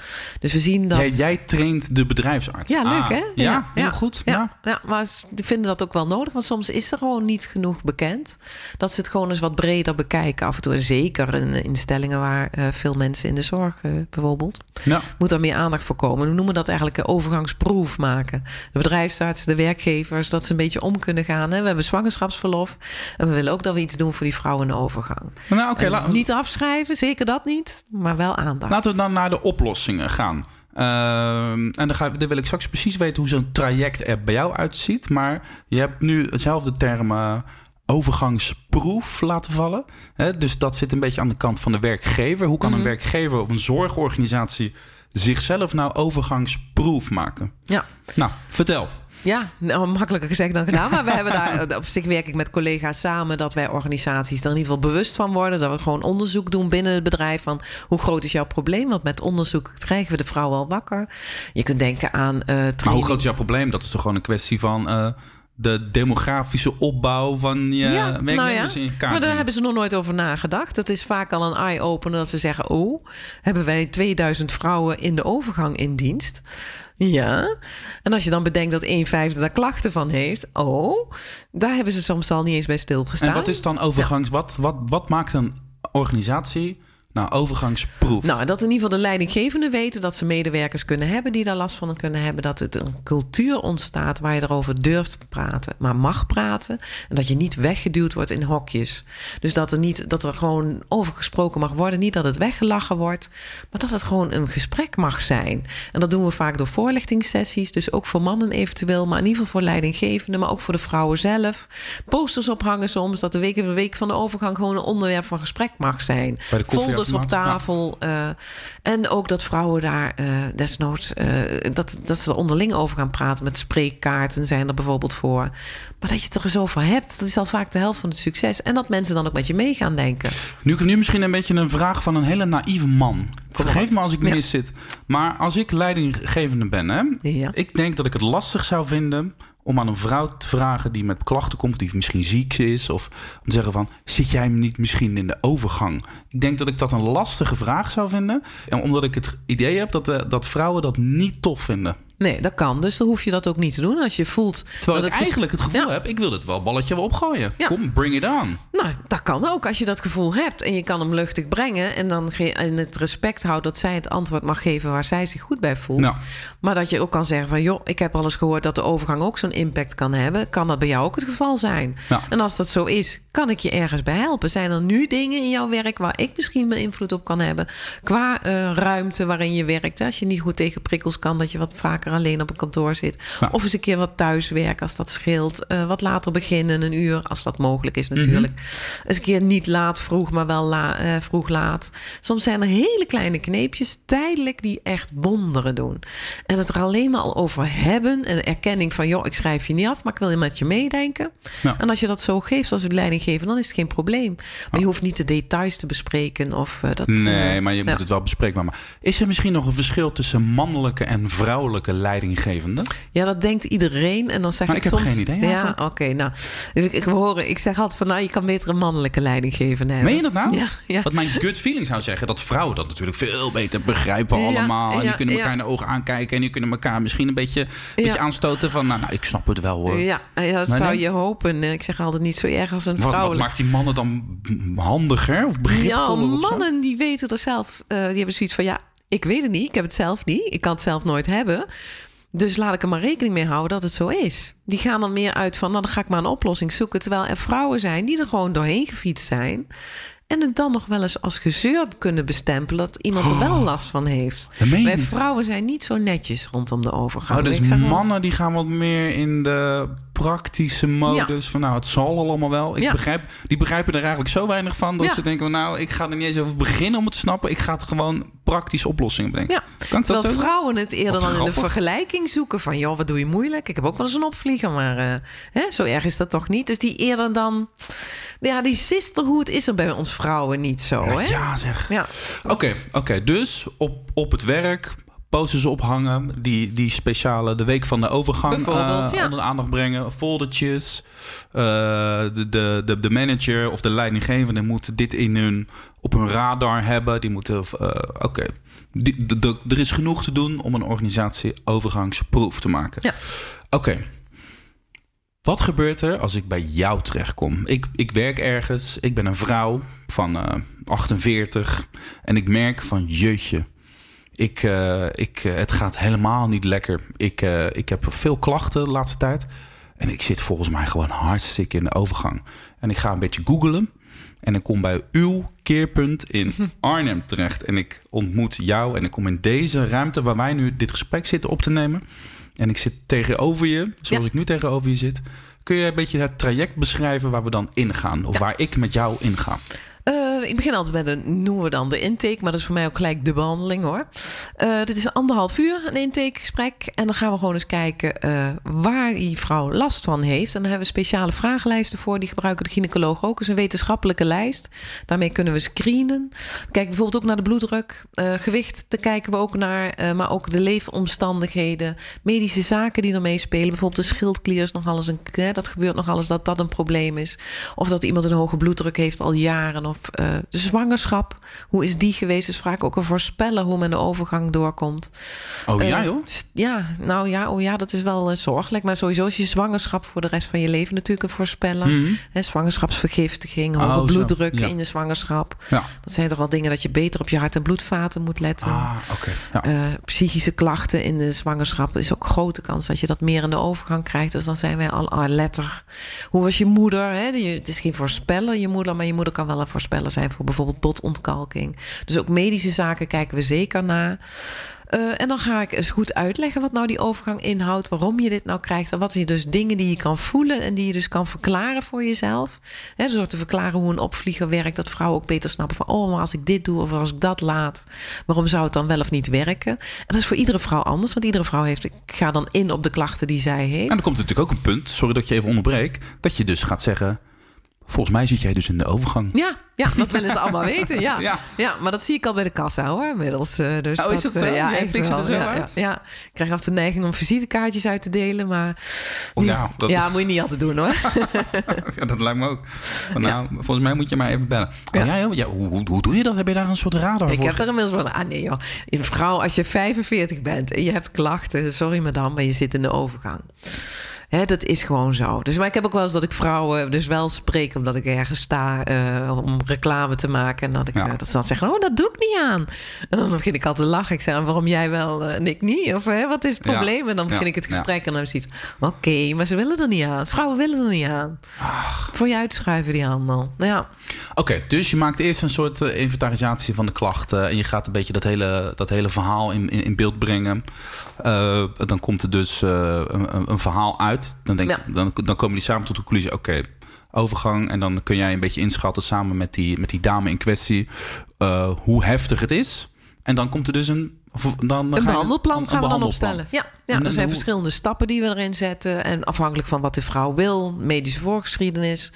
[SPEAKER 2] Dus we zien dat...
[SPEAKER 1] Jij, jij traint de bedrijfsarts?
[SPEAKER 2] Ja, leuk
[SPEAKER 1] ah,
[SPEAKER 2] hè?
[SPEAKER 1] Ja, ja heel goed.
[SPEAKER 2] Ja, ja. maar ze vinden dat ook wel nodig. Want soms is er gewoon niet genoeg bekend. Dat ze het gewoon eens wat breder bekijken af en toe. En zeker in instellingen waar uh, veel mensen in de zorg uh, bijvoorbeeld.
[SPEAKER 1] Ja.
[SPEAKER 2] Moet er meer aandacht voor komen. We noemen dat eigenlijk een overgangsproef maken. De bedrijfsarts, de werkgevers, dat ze een beetje om kunnen gaan. Hè? We hebben zwangerschapsverlof. En we willen ook dat we iets doen voor die vrouwen in de overgang.
[SPEAKER 1] Nou, oké.
[SPEAKER 2] Okay, niet afschrijven, zeker dat niet. Maar wel aandacht.
[SPEAKER 1] Laten we dan naar de oplossingen gaan. Uh, en dan, ga, dan wil ik straks precies weten hoe zo'n traject er bij jou uitziet. Maar je hebt nu hetzelfde term uh, overgangsproef laten vallen. Hè? Dus dat zit een beetje aan de kant van de werkgever. Hoe kan een
[SPEAKER 2] Mhm.
[SPEAKER 1] werkgever of een zorgorganisatie zichzelf nou overgangsproef maken?
[SPEAKER 2] Ja.
[SPEAKER 1] Nou, vertel.
[SPEAKER 2] Ja, nou, makkelijker gezegd dan gedaan. Maar we hebben daar op zich werk ik met collega's samen dat wij organisaties er in ieder geval bewust van worden. Dat we gewoon onderzoek doen binnen het bedrijf van hoe groot is jouw probleem? Want met onderzoek krijgen we de vrouw al wakker. Je kunt denken aan. Uh,
[SPEAKER 1] maar hoe groot is jouw probleem? Dat is toch gewoon een kwestie van. Uh, de demografische opbouw van je
[SPEAKER 2] ja,
[SPEAKER 1] werknemers
[SPEAKER 2] nou ja.
[SPEAKER 1] in kaart.
[SPEAKER 2] Maar daar hebben ze nog nooit over nagedacht. Dat is vaak al een eye-opener dat ze zeggen... oh, hebben wij 2000 vrouwen in de overgang in dienst? Ja. En als je dan bedenkt dat een vijfde daar klachten van heeft... oh, daar hebben ze soms al niet eens bij stilgestaan.
[SPEAKER 1] En wat is dan overgangs... Ja. Wat, wat, wat maakt een organisatie... Nou, overgangsproef.
[SPEAKER 2] Nou, dat in ieder geval de leidinggevenden weten dat ze medewerkers kunnen hebben die daar last van kunnen hebben. Dat het een cultuur ontstaat waar je erover durft te praten, maar mag praten. En dat je niet weggeduwd wordt in hokjes. Dus dat er niet dat er gewoon over gesproken mag worden. Niet dat het weggelachen wordt, maar dat het gewoon een gesprek mag zijn. En dat doen we vaak door voorlichtingssessies. Dus ook voor mannen eventueel, maar in ieder geval voor leidinggevenden, maar ook voor de vrouwen zelf. Posters ophangen soms, dat de week, de week van de overgang gewoon een onderwerp van gesprek mag zijn.
[SPEAKER 1] Bij de
[SPEAKER 2] Op tafel. Ja. Uh, en ook dat vrouwen daar uh, desnoods... Uh, dat, dat ze er onderling over gaan praten. Met spreekkaarten zijn er bijvoorbeeld voor. Maar dat je het er eens over hebt, dat is al vaak de helft van het succes. En dat mensen dan ook met je mee gaan denken.
[SPEAKER 1] Nu, nu misschien een beetje een vraag van een hele naïeve man. Vergeef me als ik mis zit. Maar als ik leidinggevende ben, hè,
[SPEAKER 2] ja.
[SPEAKER 1] ik denk dat ik het lastig zou vinden om aan een vrouw te vragen die met klachten komt, die misschien ziek is, of om te zeggen van, zit jij niet misschien in de overgang? Ik denk dat ik dat een lastige vraag zou vinden, en omdat ik het idee heb dat, uh, dat vrouwen dat niet tof vinden.
[SPEAKER 2] Nee, dat kan. Dus dan hoef je dat ook niet te doen. Als je voelt.
[SPEAKER 1] Terwijl
[SPEAKER 2] dat
[SPEAKER 1] ik eigenlijk het gevoel ja. heb, ik wil het wel balletje wel opgooien.
[SPEAKER 2] Ja.
[SPEAKER 1] Kom, bring it on.
[SPEAKER 2] Nou, dat kan ook als je dat gevoel hebt. En je kan hem luchtig brengen. En dan in het respect houdt dat zij het antwoord mag geven waar zij zich goed bij voelt.
[SPEAKER 1] Nou.
[SPEAKER 2] Maar dat je ook kan zeggen van joh, ik heb al eens gehoord dat de overgang ook zo'n impact kan hebben. Kan dat bij jou ook het geval zijn?
[SPEAKER 1] Nou.
[SPEAKER 2] En als dat zo is, kan ik je ergens bij helpen? Zijn er nu dingen in jouw werk waar ik misschien mijn invloed op kan hebben? Qua uh, ruimte waarin je werkt. Hè? Als je niet goed tegen prikkels kan, dat je wat vaker alleen op een kantoor zit.
[SPEAKER 1] Ja.
[SPEAKER 2] Of eens een keer wat thuiswerk als dat scheelt. Uh, wat later beginnen, een uur, als dat mogelijk is natuurlijk. Mm -hmm. Eens een keer niet laat vroeg, maar wel la, uh, vroeg laat. Soms zijn er hele kleine kneepjes, tijdelijk, die echt wonderen doen. En het er alleen maar al over hebben. En erkenning van, joh, ik schrijf je niet af, maar ik wil met je meedenken.
[SPEAKER 1] Ja.
[SPEAKER 2] En als je dat zo geeft als leidinggever, dan is het geen probleem. Maar je hoeft niet de details te bespreken. Of, uh, dat,
[SPEAKER 1] nee, maar je moet het wel bespreekbaar maken. Is er misschien nog een verschil tussen mannelijke en vrouwelijke leidinggevenden?
[SPEAKER 2] Ja, dat denkt iedereen. En dan zeg
[SPEAKER 1] maar
[SPEAKER 2] ik,
[SPEAKER 1] ik heb
[SPEAKER 2] soms...
[SPEAKER 1] geen idee.
[SPEAKER 2] Ja, oké. Okay, nou, ik, ik, hoor, ik zeg altijd van, nou, je kan beter een mannelijke leidinggever hebben.
[SPEAKER 1] Meen je dat nou?
[SPEAKER 2] Ja, ja.
[SPEAKER 1] Want mijn gut feeling zou zeggen dat vrouwen dat natuurlijk veel beter begrijpen
[SPEAKER 2] Ja,
[SPEAKER 1] allemaal. en
[SPEAKER 2] ja,
[SPEAKER 1] die kunnen elkaar
[SPEAKER 2] ja.
[SPEAKER 1] in de ogen aankijken. En die kunnen elkaar misschien een beetje, een beetje aanstoten van, nou, nou, ik snap het wel hoor.
[SPEAKER 2] Ja, ja dat
[SPEAKER 1] Maar
[SPEAKER 2] zou
[SPEAKER 1] nee?
[SPEAKER 2] je hopen. Ik zeg altijd niet zo erg als een
[SPEAKER 1] Wat, wat maakt die mannen dan handiger of
[SPEAKER 2] Ja,
[SPEAKER 1] begripvoller zo?
[SPEAKER 2] mannen die weten er zelf, eh, die hebben zoiets van, ja, ik weet het niet, ik heb het zelf niet, ik kan het zelf nooit hebben. Dus laat ik er maar rekening mee houden dat het zo is. Die gaan dan meer uit van, nou dan ga ik maar een oplossing zoeken. Terwijl er vrouwen zijn die er gewoon doorheen gefietst zijn. En het dan nog wel eens als gezeur kunnen bestempelen dat iemand er wel last van heeft.
[SPEAKER 1] Dat
[SPEAKER 2] Wij vrouwen zijn niet zo netjes rondom de overgang.
[SPEAKER 1] Oh, dus
[SPEAKER 2] Ik
[SPEAKER 1] mannen die gaan wat meer in de praktische modus. Van nou, het zal allemaal wel. Ik
[SPEAKER 2] Ja.
[SPEAKER 1] begrijp, die begrijpen er eigenlijk zo weinig van. Dat
[SPEAKER 2] Ja.
[SPEAKER 1] ze denken, nou, ik ga er niet eens over beginnen om het te snappen. Ik ga het gewoon praktische oplossingen bedenken.
[SPEAKER 2] Ja,
[SPEAKER 1] Kan dat
[SPEAKER 2] terwijl
[SPEAKER 1] zo?
[SPEAKER 2] vrouwen het eerder dan in de vergelijking zoeken van... joh, wat doe je moeilijk? Ik heb ook wel eens een opvlieger, maar eh, hè, zo erg is dat toch niet? Dus die eerder dan... Ja, die sisterhood is er bij ons vrouwen niet zo, hè?
[SPEAKER 1] Ja, zeg.
[SPEAKER 2] Ja.
[SPEAKER 1] Oké, oké. dus op, op het werk posters ophangen, die, die speciale de week van de overgang
[SPEAKER 2] ja.
[SPEAKER 1] onder de aandacht brengen, foldertjes. eh, de, de, de, de manager of de leidinggevende moet dit in hun, op hun radar hebben. Die moeten, eh, oké. De- Er is genoeg te doen om een organisatie overgangsproof te maken.
[SPEAKER 2] Ja.
[SPEAKER 1] Oké. Wat gebeurt er als ik bij jou terechtkom? Ik, ik werk ergens, ik ben een vrouw van eh, 48 en ik merk van jeetje, ik, eh, ik, eh, het gaat helemaal niet lekker. Ik, eh, ik heb veel klachten de laatste tijd en ik zit volgens mij gewoon hartstikke in de overgang. En ik ga een beetje googlen en ik kom bij uw keerpunt in Arnhem terecht. En ik ontmoet jou en ik kom in deze ruimte waar wij nu dit gesprek zitten op te nemen. En ik zit tegenover je, zoals
[SPEAKER 2] Ja.
[SPEAKER 1] ik nu tegenover je zit. Kun je een beetje het traject beschrijven waar we dan ingaan? Of waar ik met jou inga?
[SPEAKER 2] Eh, ik begin altijd met een, noemen we dan de intake, maar dat is voor mij ook gelijk de behandeling hoor. Eh, dit is anderhalf uur, een intakegesprek. En dan gaan we gewoon eens kijken eh, waar die vrouw last van heeft. En dan hebben we speciale vragenlijsten voor. Die gebruiken de gynaecoloog ook. Is een wetenschappelijke lijst. Daarmee kunnen we screenen. We kijken bijvoorbeeld ook naar de bloeddruk. Eh, gewicht, daar kijken we ook naar. maar ook de leefomstandigheden. Medische zaken die ermee spelen. Bijvoorbeeld de schildklier is nogal eens een... hè, dat gebeurt nogal eens dat dat een probleem is. Of dat iemand een hoge bloeddruk heeft al jaren. Of de zwangerschap. Hoe is die geweest? Dus vaak ook een voorspellen hoe men de overgang doorkomt.
[SPEAKER 1] Oh ja
[SPEAKER 2] Eh,
[SPEAKER 1] joh?
[SPEAKER 2] st- Ja, nou ja, oh ja, dat is wel eh, zorgelijk. Maar sowieso is je zwangerschap voor de rest van je leven natuurlijk een voorspeller.
[SPEAKER 1] Mhm.
[SPEAKER 2] Zwangerschapsvergiftiging, hoge
[SPEAKER 1] Oh, zo.
[SPEAKER 2] bloeddruk
[SPEAKER 1] Ja.
[SPEAKER 2] in de zwangerschap.
[SPEAKER 1] Ja.
[SPEAKER 2] Dat zijn toch wel dingen dat je beter op je hart- en bloedvaten moet letten.
[SPEAKER 1] Ah. Ja.
[SPEAKER 2] Eh, psychische klachten in de zwangerschap is ook grote kans dat je dat meer in de overgang krijgt. Dus dan zijn wij al ah, letter. Hoe was je moeder? Het is geen voorspeller, je moeder, maar je moeder kan wel een voorspeller zijn voor bijvoorbeeld botontkalking. Dus ook medische zaken kijken we zeker naar. Eh, en dan ga ik eens goed uitleggen wat nou die overgang inhoudt, waarom je dit nou krijgt. En wat zijn dus dingen die je kan voelen en die je dus kan verklaren voor jezelf. Hè, dus door te verklaren hoe een opvlieger werkt, dat vrouwen ook beter snappen van, oh, maar als ik dit doe of als ik dat laat, waarom zou het dan wel of niet werken? En dat is voor iedere vrouw anders, want iedere vrouw heeft, ik ga dan in op de klachten die zij heeft.
[SPEAKER 1] En dan komt er natuurlijk ook een punt, sorry dat je even onderbreek, dat je dus gaat zeggen, volgens mij zit jij dus in de overgang.
[SPEAKER 2] Ja, ja, dat willen ze allemaal weten. Ja.
[SPEAKER 1] Ja.
[SPEAKER 2] Ja. maar dat zie ik al bij de kassa hoor, inmiddels. eh, dus
[SPEAKER 1] Oh, is dat zo?
[SPEAKER 2] Ja, echt wel.
[SPEAKER 1] zo
[SPEAKER 2] ja,
[SPEAKER 1] uit?
[SPEAKER 2] Ja, ja. Ik krijg af de neiging om visitekaartjes uit te delen, maar...
[SPEAKER 1] Oh, ja, dat-
[SPEAKER 2] ja, moet je niet altijd doen hoor.
[SPEAKER 1] Ja, dat lijkt me ook. Nou, volgens mij moet je maar even bellen. Oh,
[SPEAKER 2] Ja.
[SPEAKER 1] ja. hoe, hoe, hoe doe je dat? Heb je daar een soort radar
[SPEAKER 2] Ik
[SPEAKER 1] voor?
[SPEAKER 2] heb er inmiddels van, ah nee joh. Vrouw, als je 45 bent en je hebt klachten, sorry madame, maar je zit in de overgang. Hè, dat is gewoon zo. Dus, maar ik heb ook wel eens dat ik vrouwen dus wel spreek omdat ik ergens sta eh, om reclame te maken. En dat, ik,
[SPEAKER 1] Ja.
[SPEAKER 2] eh, dat ze dan zeggen, oh dat doe ik niet aan. En dan begin ik altijd te lachen. Ik zeg, waarom jij wel eh, en ik niet? Of hè, wat is het
[SPEAKER 1] Ja.
[SPEAKER 2] probleem? En dan begin ik het gesprek en dan zie je, oké, maar ze willen er niet aan. Vrouwen willen er niet aan. Voor je uitschuiven die handel. Ja,
[SPEAKER 1] Oké, dus je maakt eerst een soort inventarisatie van de klachten. En je gaat een beetje dat hele, dat hele verhaal in, in, in beeld brengen. Dan komt er dus een- een verhaal uit. Dan, denk,
[SPEAKER 2] Ja.
[SPEAKER 1] dan, dan komen die samen tot de conclusie: oké, overgang. En dan kun jij een beetje inschatten samen met die, met die dame in kwestie eh, hoe heftig het is. En dan komt er dus een. Dan,
[SPEAKER 2] Een behandelplan gaan we dan opstellen. Ja, ja
[SPEAKER 1] En-
[SPEAKER 2] er zijn
[SPEAKER 1] hoe-
[SPEAKER 2] verschillende stappen die we erin zetten. En afhankelijk van wat de vrouw wil, medische voorgeschiedenis.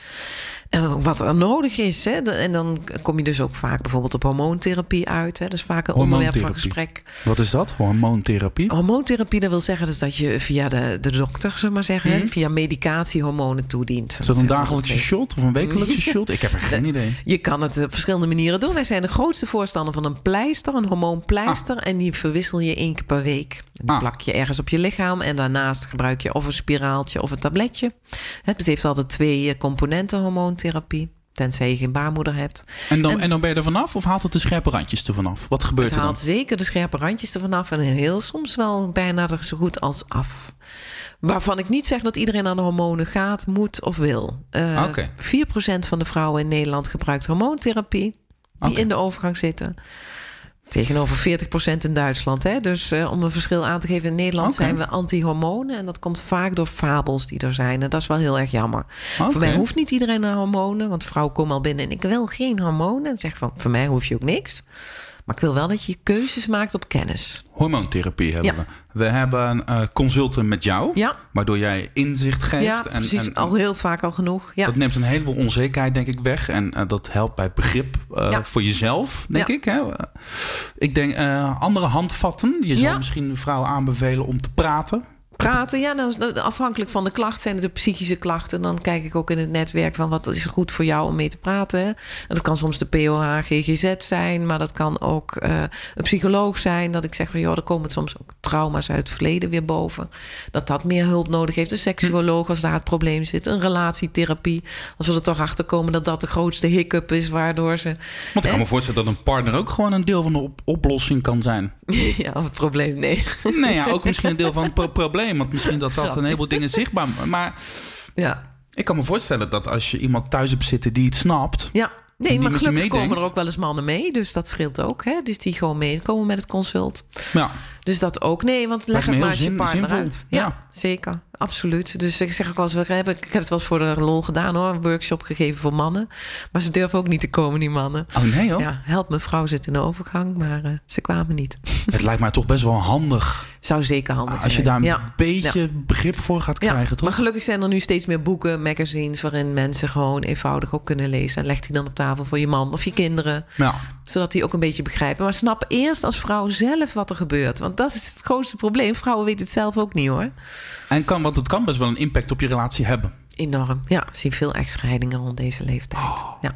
[SPEAKER 2] En wat er nodig is. Hè. En dan kom je dus ook vaak bijvoorbeeld op hormoontherapie uit. Hè. Dat is vaak een onderwerp van gesprek.
[SPEAKER 1] Wat is dat? Hormoontherapie?
[SPEAKER 2] Hormoontherapie, dat wil zeggen dus dat je via de, de dokter, we maar zeggen, hè, via medicatie hormonen toedient.
[SPEAKER 1] Mhm. Is dat een dagelijkse shot of een wekelijkse shot? Ik heb er geen idee.
[SPEAKER 2] Je kan het op verschillende manieren doen. Wij zijn de grootste voorstander van een pleister, een hormoonpleister. En die verwissel je één keer per week. Die
[SPEAKER 1] Ah.
[SPEAKER 2] plak je ergens op je lichaam. En daarnaast gebruik je of een spiraaltje of een tabletje. Het heeft altijd twee eh, componenten hormoontherapie. Tenzij je geen baarmoeder hebt.
[SPEAKER 1] En dan, en, dan ben je er vanaf of haalt het de scherpe randjes er vanaf? Wat gebeurt
[SPEAKER 2] Het
[SPEAKER 1] er dan?
[SPEAKER 2] haalt zeker de scherpe randjes er vanaf. En heel soms wel bijna er zo goed als af. Waarvan ik niet zeg dat iedereen aan de hormonen gaat, moet of wil. Eh
[SPEAKER 1] Oké.
[SPEAKER 2] 4% van de vrouwen in Nederland gebruikt hormoontherapie. Die in de overgang zitten. Tegenover 40% in Duitsland. Hè? Dus eh, om een verschil aan te geven, in Nederland zijn we anti-hormonen. En dat komt vaak door fabels die er zijn. En dat is wel heel erg jammer. Voor mij hoeft niet iedereen naar hormonen. Want vrouwen komen al binnen en ik wil geen hormonen. En zeg van, voor mij hoef je ook niks. Maar ik wil wel dat je keuzes maakt op kennis.
[SPEAKER 1] Hormoontherapie hebben
[SPEAKER 2] Ja.
[SPEAKER 1] we. We hebben eh consulten met jou,
[SPEAKER 2] Ja.
[SPEAKER 1] waardoor jij inzicht geeft.
[SPEAKER 2] Ja,
[SPEAKER 1] en,
[SPEAKER 2] precies.
[SPEAKER 1] en-
[SPEAKER 2] al heel vaak al genoeg. Ja.
[SPEAKER 1] Dat neemt een heleboel onzekerheid, denk ik, weg. En eh, dat helpt bij begrip eh, voor jezelf, denk ik. Hè? Ik denk andere handvatten. Je zou misschien een vrouw aanbevelen om te praten.
[SPEAKER 2] Praten, ja, dan, is- afhankelijk van de klacht zijn het de psychische klachten. Dan kijk ik ook in het netwerk van wat is goed voor jou om mee te praten. hè. En dat kan soms de POH, GGZ zijn, maar dat kan ook eh, een psycholoog zijn. Dat ik zeg van joh, er komen soms ook trauma's uit het verleden weer boven. Dat dat meer hulp nodig heeft. Een seksuoloog als daar het probleem zit. Een relatietherapie. Als we er toch achter komen dat dat de grootste hiccup is, waardoor ze.
[SPEAKER 1] Want ik kan me voorstellen dat een partner ook gewoon een deel van de op- oplossing kan zijn.
[SPEAKER 2] ja, of het probleem, nee.
[SPEAKER 1] nee, ja, ook misschien een deel van het pro- probleem. Want misschien dat dat een heleboel dingen zichtbaar... Maar
[SPEAKER 2] Ja.
[SPEAKER 1] ik kan me voorstellen dat als je iemand thuis hebt zitten die het snapt...
[SPEAKER 2] Ja,
[SPEAKER 1] Die
[SPEAKER 2] nee, maar gelukkig komen er ook wel eens mannen mee. Dus dat scheelt ook. Hè? Dus die gewoon meekomen met het consult.
[SPEAKER 1] Ja,
[SPEAKER 2] Dus dat ook. Nee, want leg het maar je
[SPEAKER 1] zin-
[SPEAKER 2] partner
[SPEAKER 1] zinvol.
[SPEAKER 2] uit. Ja,
[SPEAKER 1] Ja.
[SPEAKER 2] zeker. Absoluut. Dus ik zeg ook eens, we hebben, ik heb het wel eens voor de lol gedaan hoor. Een workshop gegeven voor mannen. Maar ze durven ook niet te komen, die mannen.
[SPEAKER 1] oh nee hoor.
[SPEAKER 2] Ja, help mijn vrouw zit in de overgang, maar eh, ze kwamen niet.
[SPEAKER 1] Het lijkt mij toch best wel handig
[SPEAKER 2] Zou zeker handig zijn.
[SPEAKER 1] als je daar een
[SPEAKER 2] ja.
[SPEAKER 1] beetje begrip voor gaat krijgen, toch?
[SPEAKER 2] maar gelukkig zijn er nu steeds meer boeken, magazines... waarin mensen gewoon eenvoudig ook kunnen lezen. En legt die dan op tafel voor je man of je kinderen
[SPEAKER 1] Ja.
[SPEAKER 2] Zodat die ook een beetje begrijpen. Maar snap eerst als vrouw zelf wat er gebeurt. Want dat is het grootste probleem. Vrouwen weten het zelf ook niet hoor.
[SPEAKER 1] En kan, want het kan best wel een impact op je relatie hebben.
[SPEAKER 2] Enorm. Ja, ik zie veel echtscheidingen rond deze leeftijd. Ja.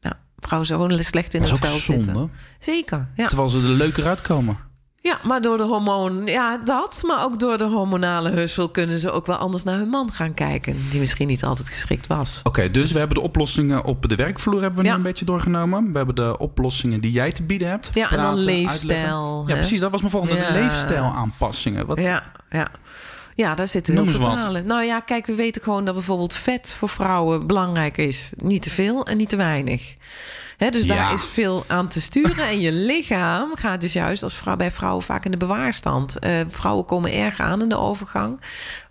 [SPEAKER 2] ja. Vrouwen zo slecht in
[SPEAKER 1] Dat is
[SPEAKER 2] hun
[SPEAKER 1] ook
[SPEAKER 2] vel
[SPEAKER 1] zonde.
[SPEAKER 2] zitten. Zeker, ja.
[SPEAKER 1] Terwijl ze er leuker uitkomen.
[SPEAKER 2] Ja, maar door de hormoon... Ja, dat. Maar ook door de hormonale hussel... kunnen ze ook wel anders naar hun man gaan kijken. Die misschien niet altijd geschikt was.
[SPEAKER 1] Oké, dus we hebben de oplossingen op de werkvloer hebben we
[SPEAKER 2] Ja.
[SPEAKER 1] nu een beetje doorgenomen. We hebben de oplossingen die jij te bieden hebt.
[SPEAKER 2] Ja, en dan
[SPEAKER 1] Praten,
[SPEAKER 2] leefstijl,
[SPEAKER 1] uitleggen. Ja,
[SPEAKER 2] hè?
[SPEAKER 1] precies. Dat was mijn volgende.
[SPEAKER 2] Ja.
[SPEAKER 1] De leefstijlaanpassingen. Wat,
[SPEAKER 2] Ja, ja. Ja, daar zitten heel veel verhalen. Nou ja, kijk, we weten gewoon dat bijvoorbeeld vet voor vrouwen belangrijk is. Niet te veel en niet te weinig. Dus
[SPEAKER 1] Ja.
[SPEAKER 2] daar is veel aan te sturen. en je lichaam gaat dus juist als vrouw, bij vrouwen vaak in de bewaarstand. Eh, vrouwen komen erg aan in de overgang.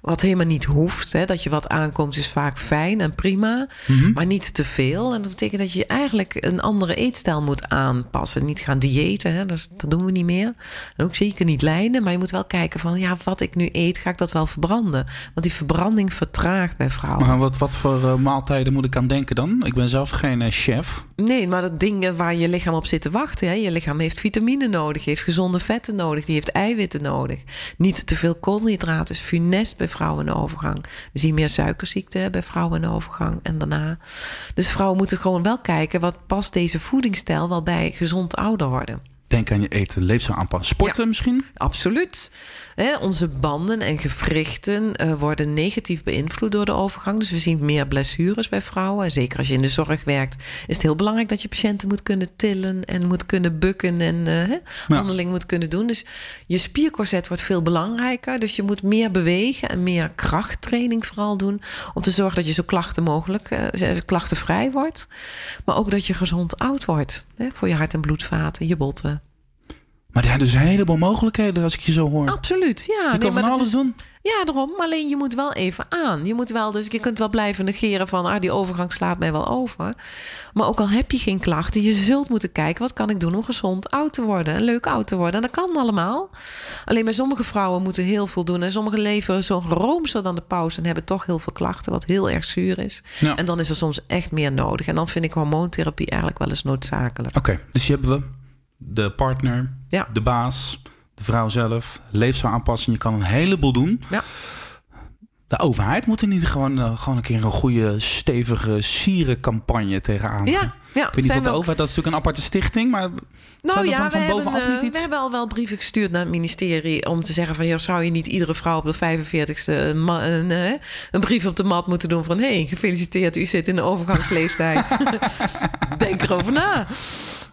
[SPEAKER 2] Wat helemaal niet hoeft. Hè. Dat je wat aankomt is vaak fijn en prima.
[SPEAKER 1] Mhm.
[SPEAKER 2] Maar niet te veel. En dat betekent dat je eigenlijk een andere eetstijl moet aanpassen. Niet gaan diëten, hè. Dus, dat doen we niet meer. En ook zeker niet lijden. Maar je moet wel kijken van, ja, wat ik nu eet, ga ik dat wel verbranden? Want die verbranding vertraagt bij vrouwen.
[SPEAKER 1] Maar wat, wat voor eh, maaltijden moet ik aan denken dan? Ik ben zelf geen eh, chef.
[SPEAKER 2] Nee, maar dat dingen waar je lichaam op zit te wachten. Hè. Je lichaam heeft vitamine nodig, heeft gezonde vetten nodig, die heeft eiwitten nodig. Niet te veel koolhydraten is funest bij vrouwen in overgang. We zien meer suikerziekte bij vrouwen in overgang en daarna. Dus vrouwen moeten gewoon wel kijken wat past deze voedingsstijl wel bij gezond ouder worden.
[SPEAKER 1] Denk aan je eten, leefstijl aanpassen. Sporten misschien?
[SPEAKER 2] Absoluut. Onze banden en gewrichten eh, worden negatief beïnvloed door de overgang. Dus we zien meer blessures bij vrouwen. En zeker als je in de zorg werkt, is het heel belangrijk dat je patiënten moet kunnen tillen en moet kunnen bukken en hè, handeling moet kunnen doen. Dus je spiercorset wordt veel belangrijker. Dus je moet meer bewegen en meer krachttraining vooral doen. Om te zorgen dat je zo klachten mogelijk, eh, klachtenvrij wordt. Maar ook dat je gezond oud wordt. Voor je hart- en bloedvaten, je botten.
[SPEAKER 1] Maar er zijn dus een heleboel mogelijkheden als ik je zo hoor.
[SPEAKER 2] Absoluut, ja.
[SPEAKER 1] je
[SPEAKER 2] Nee,
[SPEAKER 1] kan
[SPEAKER 2] maar
[SPEAKER 1] van alles
[SPEAKER 2] is-
[SPEAKER 1] doen.
[SPEAKER 2] Ja, daarom. Maar alleen je moet wel even aan. Je moet wel, dus je kunt wel blijven negeren van, ah, die overgang slaat mij wel over. Maar ook al heb je geen klachten, je zult moeten kijken, wat kan ik doen om gezond oud te worden, en leuk oud te worden. En dat kan allemaal. Alleen bij sommige vrouwen moeten heel veel doen. En sommige leven zo roomser dan de pauze en hebben toch heel veel klachten, wat heel erg zuur is.
[SPEAKER 1] Ja.
[SPEAKER 2] En dan is er soms echt meer nodig. En dan vind ik hormoontherapie eigenlijk wel eens noodzakelijk.
[SPEAKER 1] Oké, dus je hebben we de partner,
[SPEAKER 2] Ja.
[SPEAKER 1] de baas, de vrouw zelf, leefstijl aanpassen. Je kan een heleboel doen.
[SPEAKER 2] Ja.
[SPEAKER 1] De overheid moet ieder geval gewoon, gewoon een keer een goede, stevige sierencampagne tegenaan.
[SPEAKER 2] Ja, ja.
[SPEAKER 1] Ik weet niet wat de
[SPEAKER 2] we ook-
[SPEAKER 1] overheid, dat is natuurlijk een aparte stichting, maar
[SPEAKER 2] Nou
[SPEAKER 1] er
[SPEAKER 2] ja,
[SPEAKER 1] van,
[SPEAKER 2] we,
[SPEAKER 1] van
[SPEAKER 2] hebben,
[SPEAKER 1] bovenaf
[SPEAKER 2] eh,
[SPEAKER 1] niet
[SPEAKER 2] we
[SPEAKER 1] iets?
[SPEAKER 2] hebben al wel brieven gestuurd naar het ministerie om te zeggen van... Joh, zou je niet iedere vrouw op de 45ste een, ma- een, eh, een brief op de mat moeten doen van... hé, hey, gefeliciteerd, u zit in de overgangsleeftijd. Denk erover na.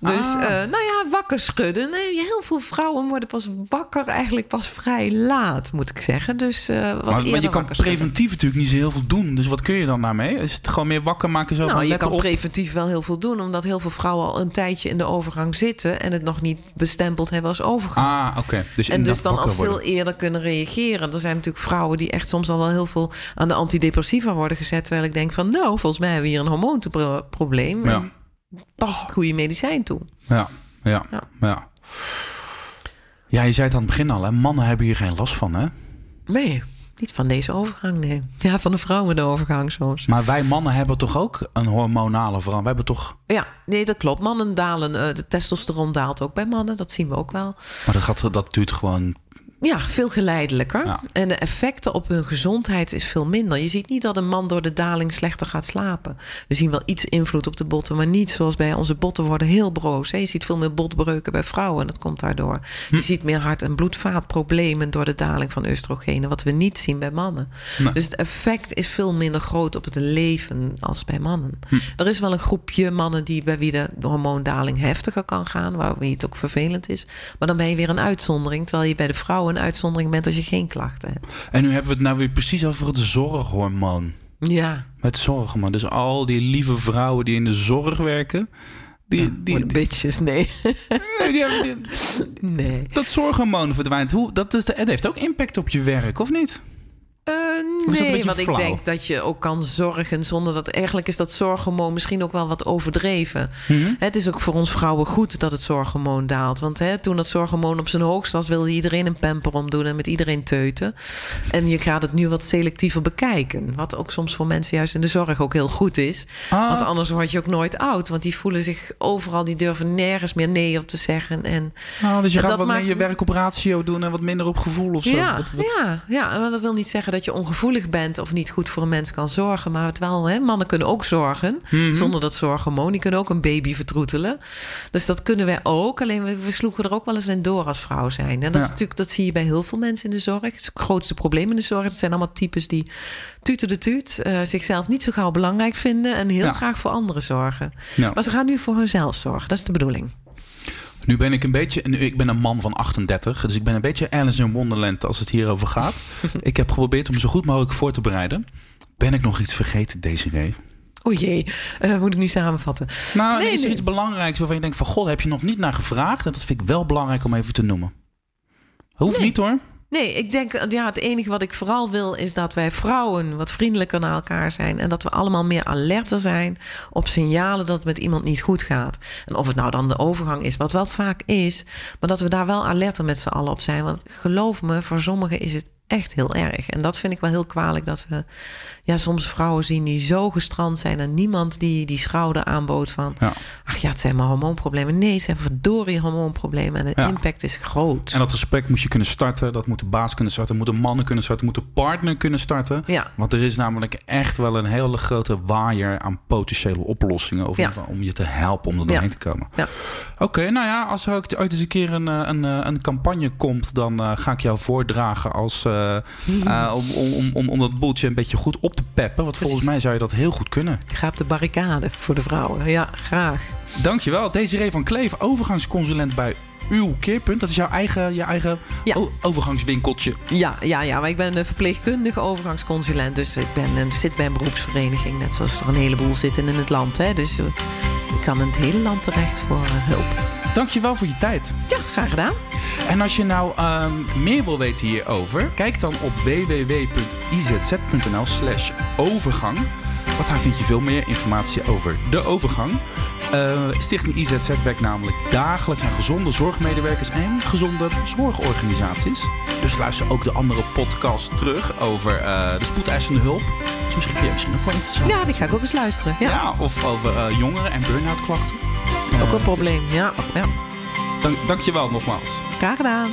[SPEAKER 2] Dus,
[SPEAKER 1] Ah.
[SPEAKER 2] eh, nou ja, wakker schudden. Nee, heel veel vrouwen worden pas wakker eigenlijk pas vrij laat, moet ik zeggen. Dus eh, wat
[SPEAKER 1] Maar, maar je kan
[SPEAKER 2] schudden.
[SPEAKER 1] preventief natuurlijk niet zo heel veel doen. Dus wat kun je dan daarmee? Is het gewoon meer wakker maken zo
[SPEAKER 2] Nou,
[SPEAKER 1] van
[SPEAKER 2] je kan
[SPEAKER 1] op?
[SPEAKER 2] preventief wel heel veel doen, omdat heel veel vrouwen al een tijdje in de overgang zitten en het nog niet bestempeld hebben als overgang.
[SPEAKER 1] Ah, oké. Dus
[SPEAKER 2] En dus dan al veel
[SPEAKER 1] worden.
[SPEAKER 2] eerder kunnen reageren. Er zijn natuurlijk vrouwen die echt soms al wel heel veel aan de antidepressiva worden gezet. Terwijl ik denk van, nou, volgens mij hebben we hier een hormoonprobleem.
[SPEAKER 1] Ja.
[SPEAKER 2] Pas het goede medicijn toe.
[SPEAKER 1] Ja, ja,
[SPEAKER 2] Ja.
[SPEAKER 1] ja. Ja, je zei het aan het begin al, hè? mannen hebben hier geen last van, hè?
[SPEAKER 2] Nee, niet van deze overgang, nee. Ja, van de vrouw met de overgang soms.
[SPEAKER 1] Maar wij mannen hebben toch ook een hormonale verandering? We hebben toch...
[SPEAKER 2] Ja, nee, dat klopt. Mannen dalen, eh, de testosteron daalt ook bij mannen. Dat zien we ook wel.
[SPEAKER 1] Maar dat, gaat, dat duurt gewoon...
[SPEAKER 2] Ja, veel geleidelijker.
[SPEAKER 1] Ja.
[SPEAKER 2] En de effecten op hun gezondheid is veel minder. Je ziet niet dat een man door de daling slechter gaat slapen. We zien wel iets invloed op de botten, maar niet zoals bij onze botten worden heel broos. hè. Je ziet veel meer botbreuken bij vrouwen en dat komt daardoor.
[SPEAKER 1] Hm.
[SPEAKER 2] Je ziet meer hart- en bloedvaatproblemen door de daling van oestrogenen, wat we niet zien bij mannen. Dus het effect is veel minder groot op het leven als bij mannen.
[SPEAKER 1] Hm.
[SPEAKER 2] Er is wel een groepje mannen die bij wie de hormoondaling heftiger kan gaan, waar het ook vervelend is. Maar dan ben je weer een uitzondering, terwijl je bij de vrouwen een uitzondering bent als je geen klachten hebt.
[SPEAKER 1] En nu hebben we het nou weer precies over het zorghormoon.
[SPEAKER 2] Ja,
[SPEAKER 1] Met zorghormoon. Dus al die lieve vrouwen die in de zorg werken... Die, die,
[SPEAKER 2] die, bitches, nee.
[SPEAKER 1] nee, die hebben die-
[SPEAKER 2] nee.
[SPEAKER 1] dat zorghormoon verdwijnt. Hoe, dat, is de, het heeft ook impact op je werk, of niet? Een
[SPEAKER 2] nee, want ik denk dat je ook kan zorgen zonder dat. Eigenlijk is dat zorghormoon misschien ook wel wat overdreven.
[SPEAKER 1] Mhm.
[SPEAKER 2] Het is ook voor ons vrouwen goed dat het zorghormoon daalt. Want hè, toen dat zorghormoon op zijn hoogst was, wilde iedereen een pamper omdoen en met iedereen teuten. En je gaat het nu wat selectiever bekijken. Wat ook soms voor mensen juist in de zorg ook heel goed is.
[SPEAKER 1] Ah.
[SPEAKER 2] Want anders word je ook nooit oud. Want die voelen zich overal, die durven nergens meer nee op te zeggen. En
[SPEAKER 1] Nou, dus je
[SPEAKER 2] En
[SPEAKER 1] gaat wat meer
[SPEAKER 2] maakt-
[SPEAKER 1] je werk op ratio doen en wat minder op gevoel of zo.
[SPEAKER 2] Ja,
[SPEAKER 1] Wat- wat-
[SPEAKER 2] ja, ja, maar dat wil niet zeggen dat je ongevoelig bent of niet goed voor een mens kan zorgen. Maar het wel, hè, mannen kunnen ook zorgen
[SPEAKER 1] Mhm.
[SPEAKER 2] zonder dat zorghormoon. Die kunnen ook een baby vertroetelen. Dus dat kunnen wij ook. Alleen we, we sloegen er ook wel eens in door als vrouw zijn. En dat, is natuurlijk, dat zie je bij heel veel mensen in de zorg. Het is het grootste probleem in de zorg. Het zijn allemaal types die tuten de tuut, eh, zichzelf niet zo gauw belangrijk vinden en heel
[SPEAKER 1] Ja.
[SPEAKER 2] graag voor anderen zorgen.
[SPEAKER 1] Ja.
[SPEAKER 2] Maar ze gaan nu voor hunzelf zorgen. Dat is de bedoeling.
[SPEAKER 1] Nu ben ik een beetje, nu, ik ben een man van 38, dus ik ben een beetje Alice in Wonderland als het hierover gaat. ik heb geprobeerd om zo goed mogelijk voor te bereiden. Ben ik nog iets vergeten, Desiree?
[SPEAKER 2] O jee, eh, moet ik nu samenvatten?
[SPEAKER 1] Nou,
[SPEAKER 2] Nee,
[SPEAKER 1] is er
[SPEAKER 2] nee.
[SPEAKER 1] iets belangrijks waarvan je denkt van... God, heb je nog niet naar gevraagd? En dat vind ik wel belangrijk om even te noemen. Hoeft
[SPEAKER 2] Nee.
[SPEAKER 1] niet hoor.
[SPEAKER 2] Nee, ik denk, ja, het enige wat ik vooral wil is dat wij vrouwen wat vriendelijker naar elkaar zijn. En dat we allemaal meer alerter zijn op signalen dat het met iemand niet goed gaat. En of het nou dan de overgang is, wat wel vaak is. Maar dat we daar wel alerter met z'n allen op zijn. Want geloof me, voor sommigen is het echt heel erg. En dat vind ik wel heel kwalijk dat we ja, soms vrouwen zien die zo gestrand zijn. En niemand die die schouder aanbood van...
[SPEAKER 1] Ja.
[SPEAKER 2] ach ja, het zijn maar hormoonproblemen. Nee, het zijn verdorie hormoonproblemen. En de
[SPEAKER 1] Ja.
[SPEAKER 2] impact is groot.
[SPEAKER 1] En dat gesprek moet je kunnen starten. Dat moet de baas kunnen starten. Moet de mannen kunnen starten. Moet de partner kunnen starten.
[SPEAKER 2] Ja.
[SPEAKER 1] Want er is namelijk echt wel een hele grote waaier aan potentiële oplossingen. Of
[SPEAKER 2] Ja.
[SPEAKER 1] om je te helpen om er doorheen te komen.
[SPEAKER 2] Ja.
[SPEAKER 1] Oké, nou ja, als er ook ooit eens een keer een, eh, een, eh, een campagne komt, dan eh, ga ik jou voordragen als, om, om, om, om, om dat boeltje een beetje goed op te peppen. Want volgens mij zou je dat heel goed kunnen.
[SPEAKER 2] Ik ga op de barricade voor de vrouwen. Ja, graag.
[SPEAKER 1] Dankjewel. Desiree van Kleef, overgangsconsulent bij uw keerpunt. Dat is jouw eigen, je eigen
[SPEAKER 2] Ja.
[SPEAKER 1] overgangswinkeltje.
[SPEAKER 2] Ja, ja, ja, maar ik ben een verpleegkundige overgangsconsulent. Dus ik ben een, zit bij een beroepsvereniging. Net zoals er een heleboel zitten in het land. Hè. Dus ik kan in het hele land terecht voor eh, hulp.
[SPEAKER 1] Dankjewel voor je tijd.
[SPEAKER 2] Ja, graag gedaan.
[SPEAKER 1] En als je nou ehm, meer wil weten hierover, kijk dan op www.izz.nl slash overgang. Want daar vind je veel meer informatie over de overgang. Eh, Stichting IZZ werkt namelijk dagelijks aan gezonde zorgmedewerkers en gezonde zorgorganisaties. Dus luister ook de andere podcast terug over eh, de spoedeisende hulp. Dus misschien vind je misschien ook wel interessant.
[SPEAKER 2] Ja, die ga ik ook eens luisteren. Ja,
[SPEAKER 1] Ja, of over eh, jongeren en burn-out klachten.
[SPEAKER 2] ook een probleem. Ja, ja.
[SPEAKER 1] Dank, dankjewel nogmaals.
[SPEAKER 2] graag gedaan.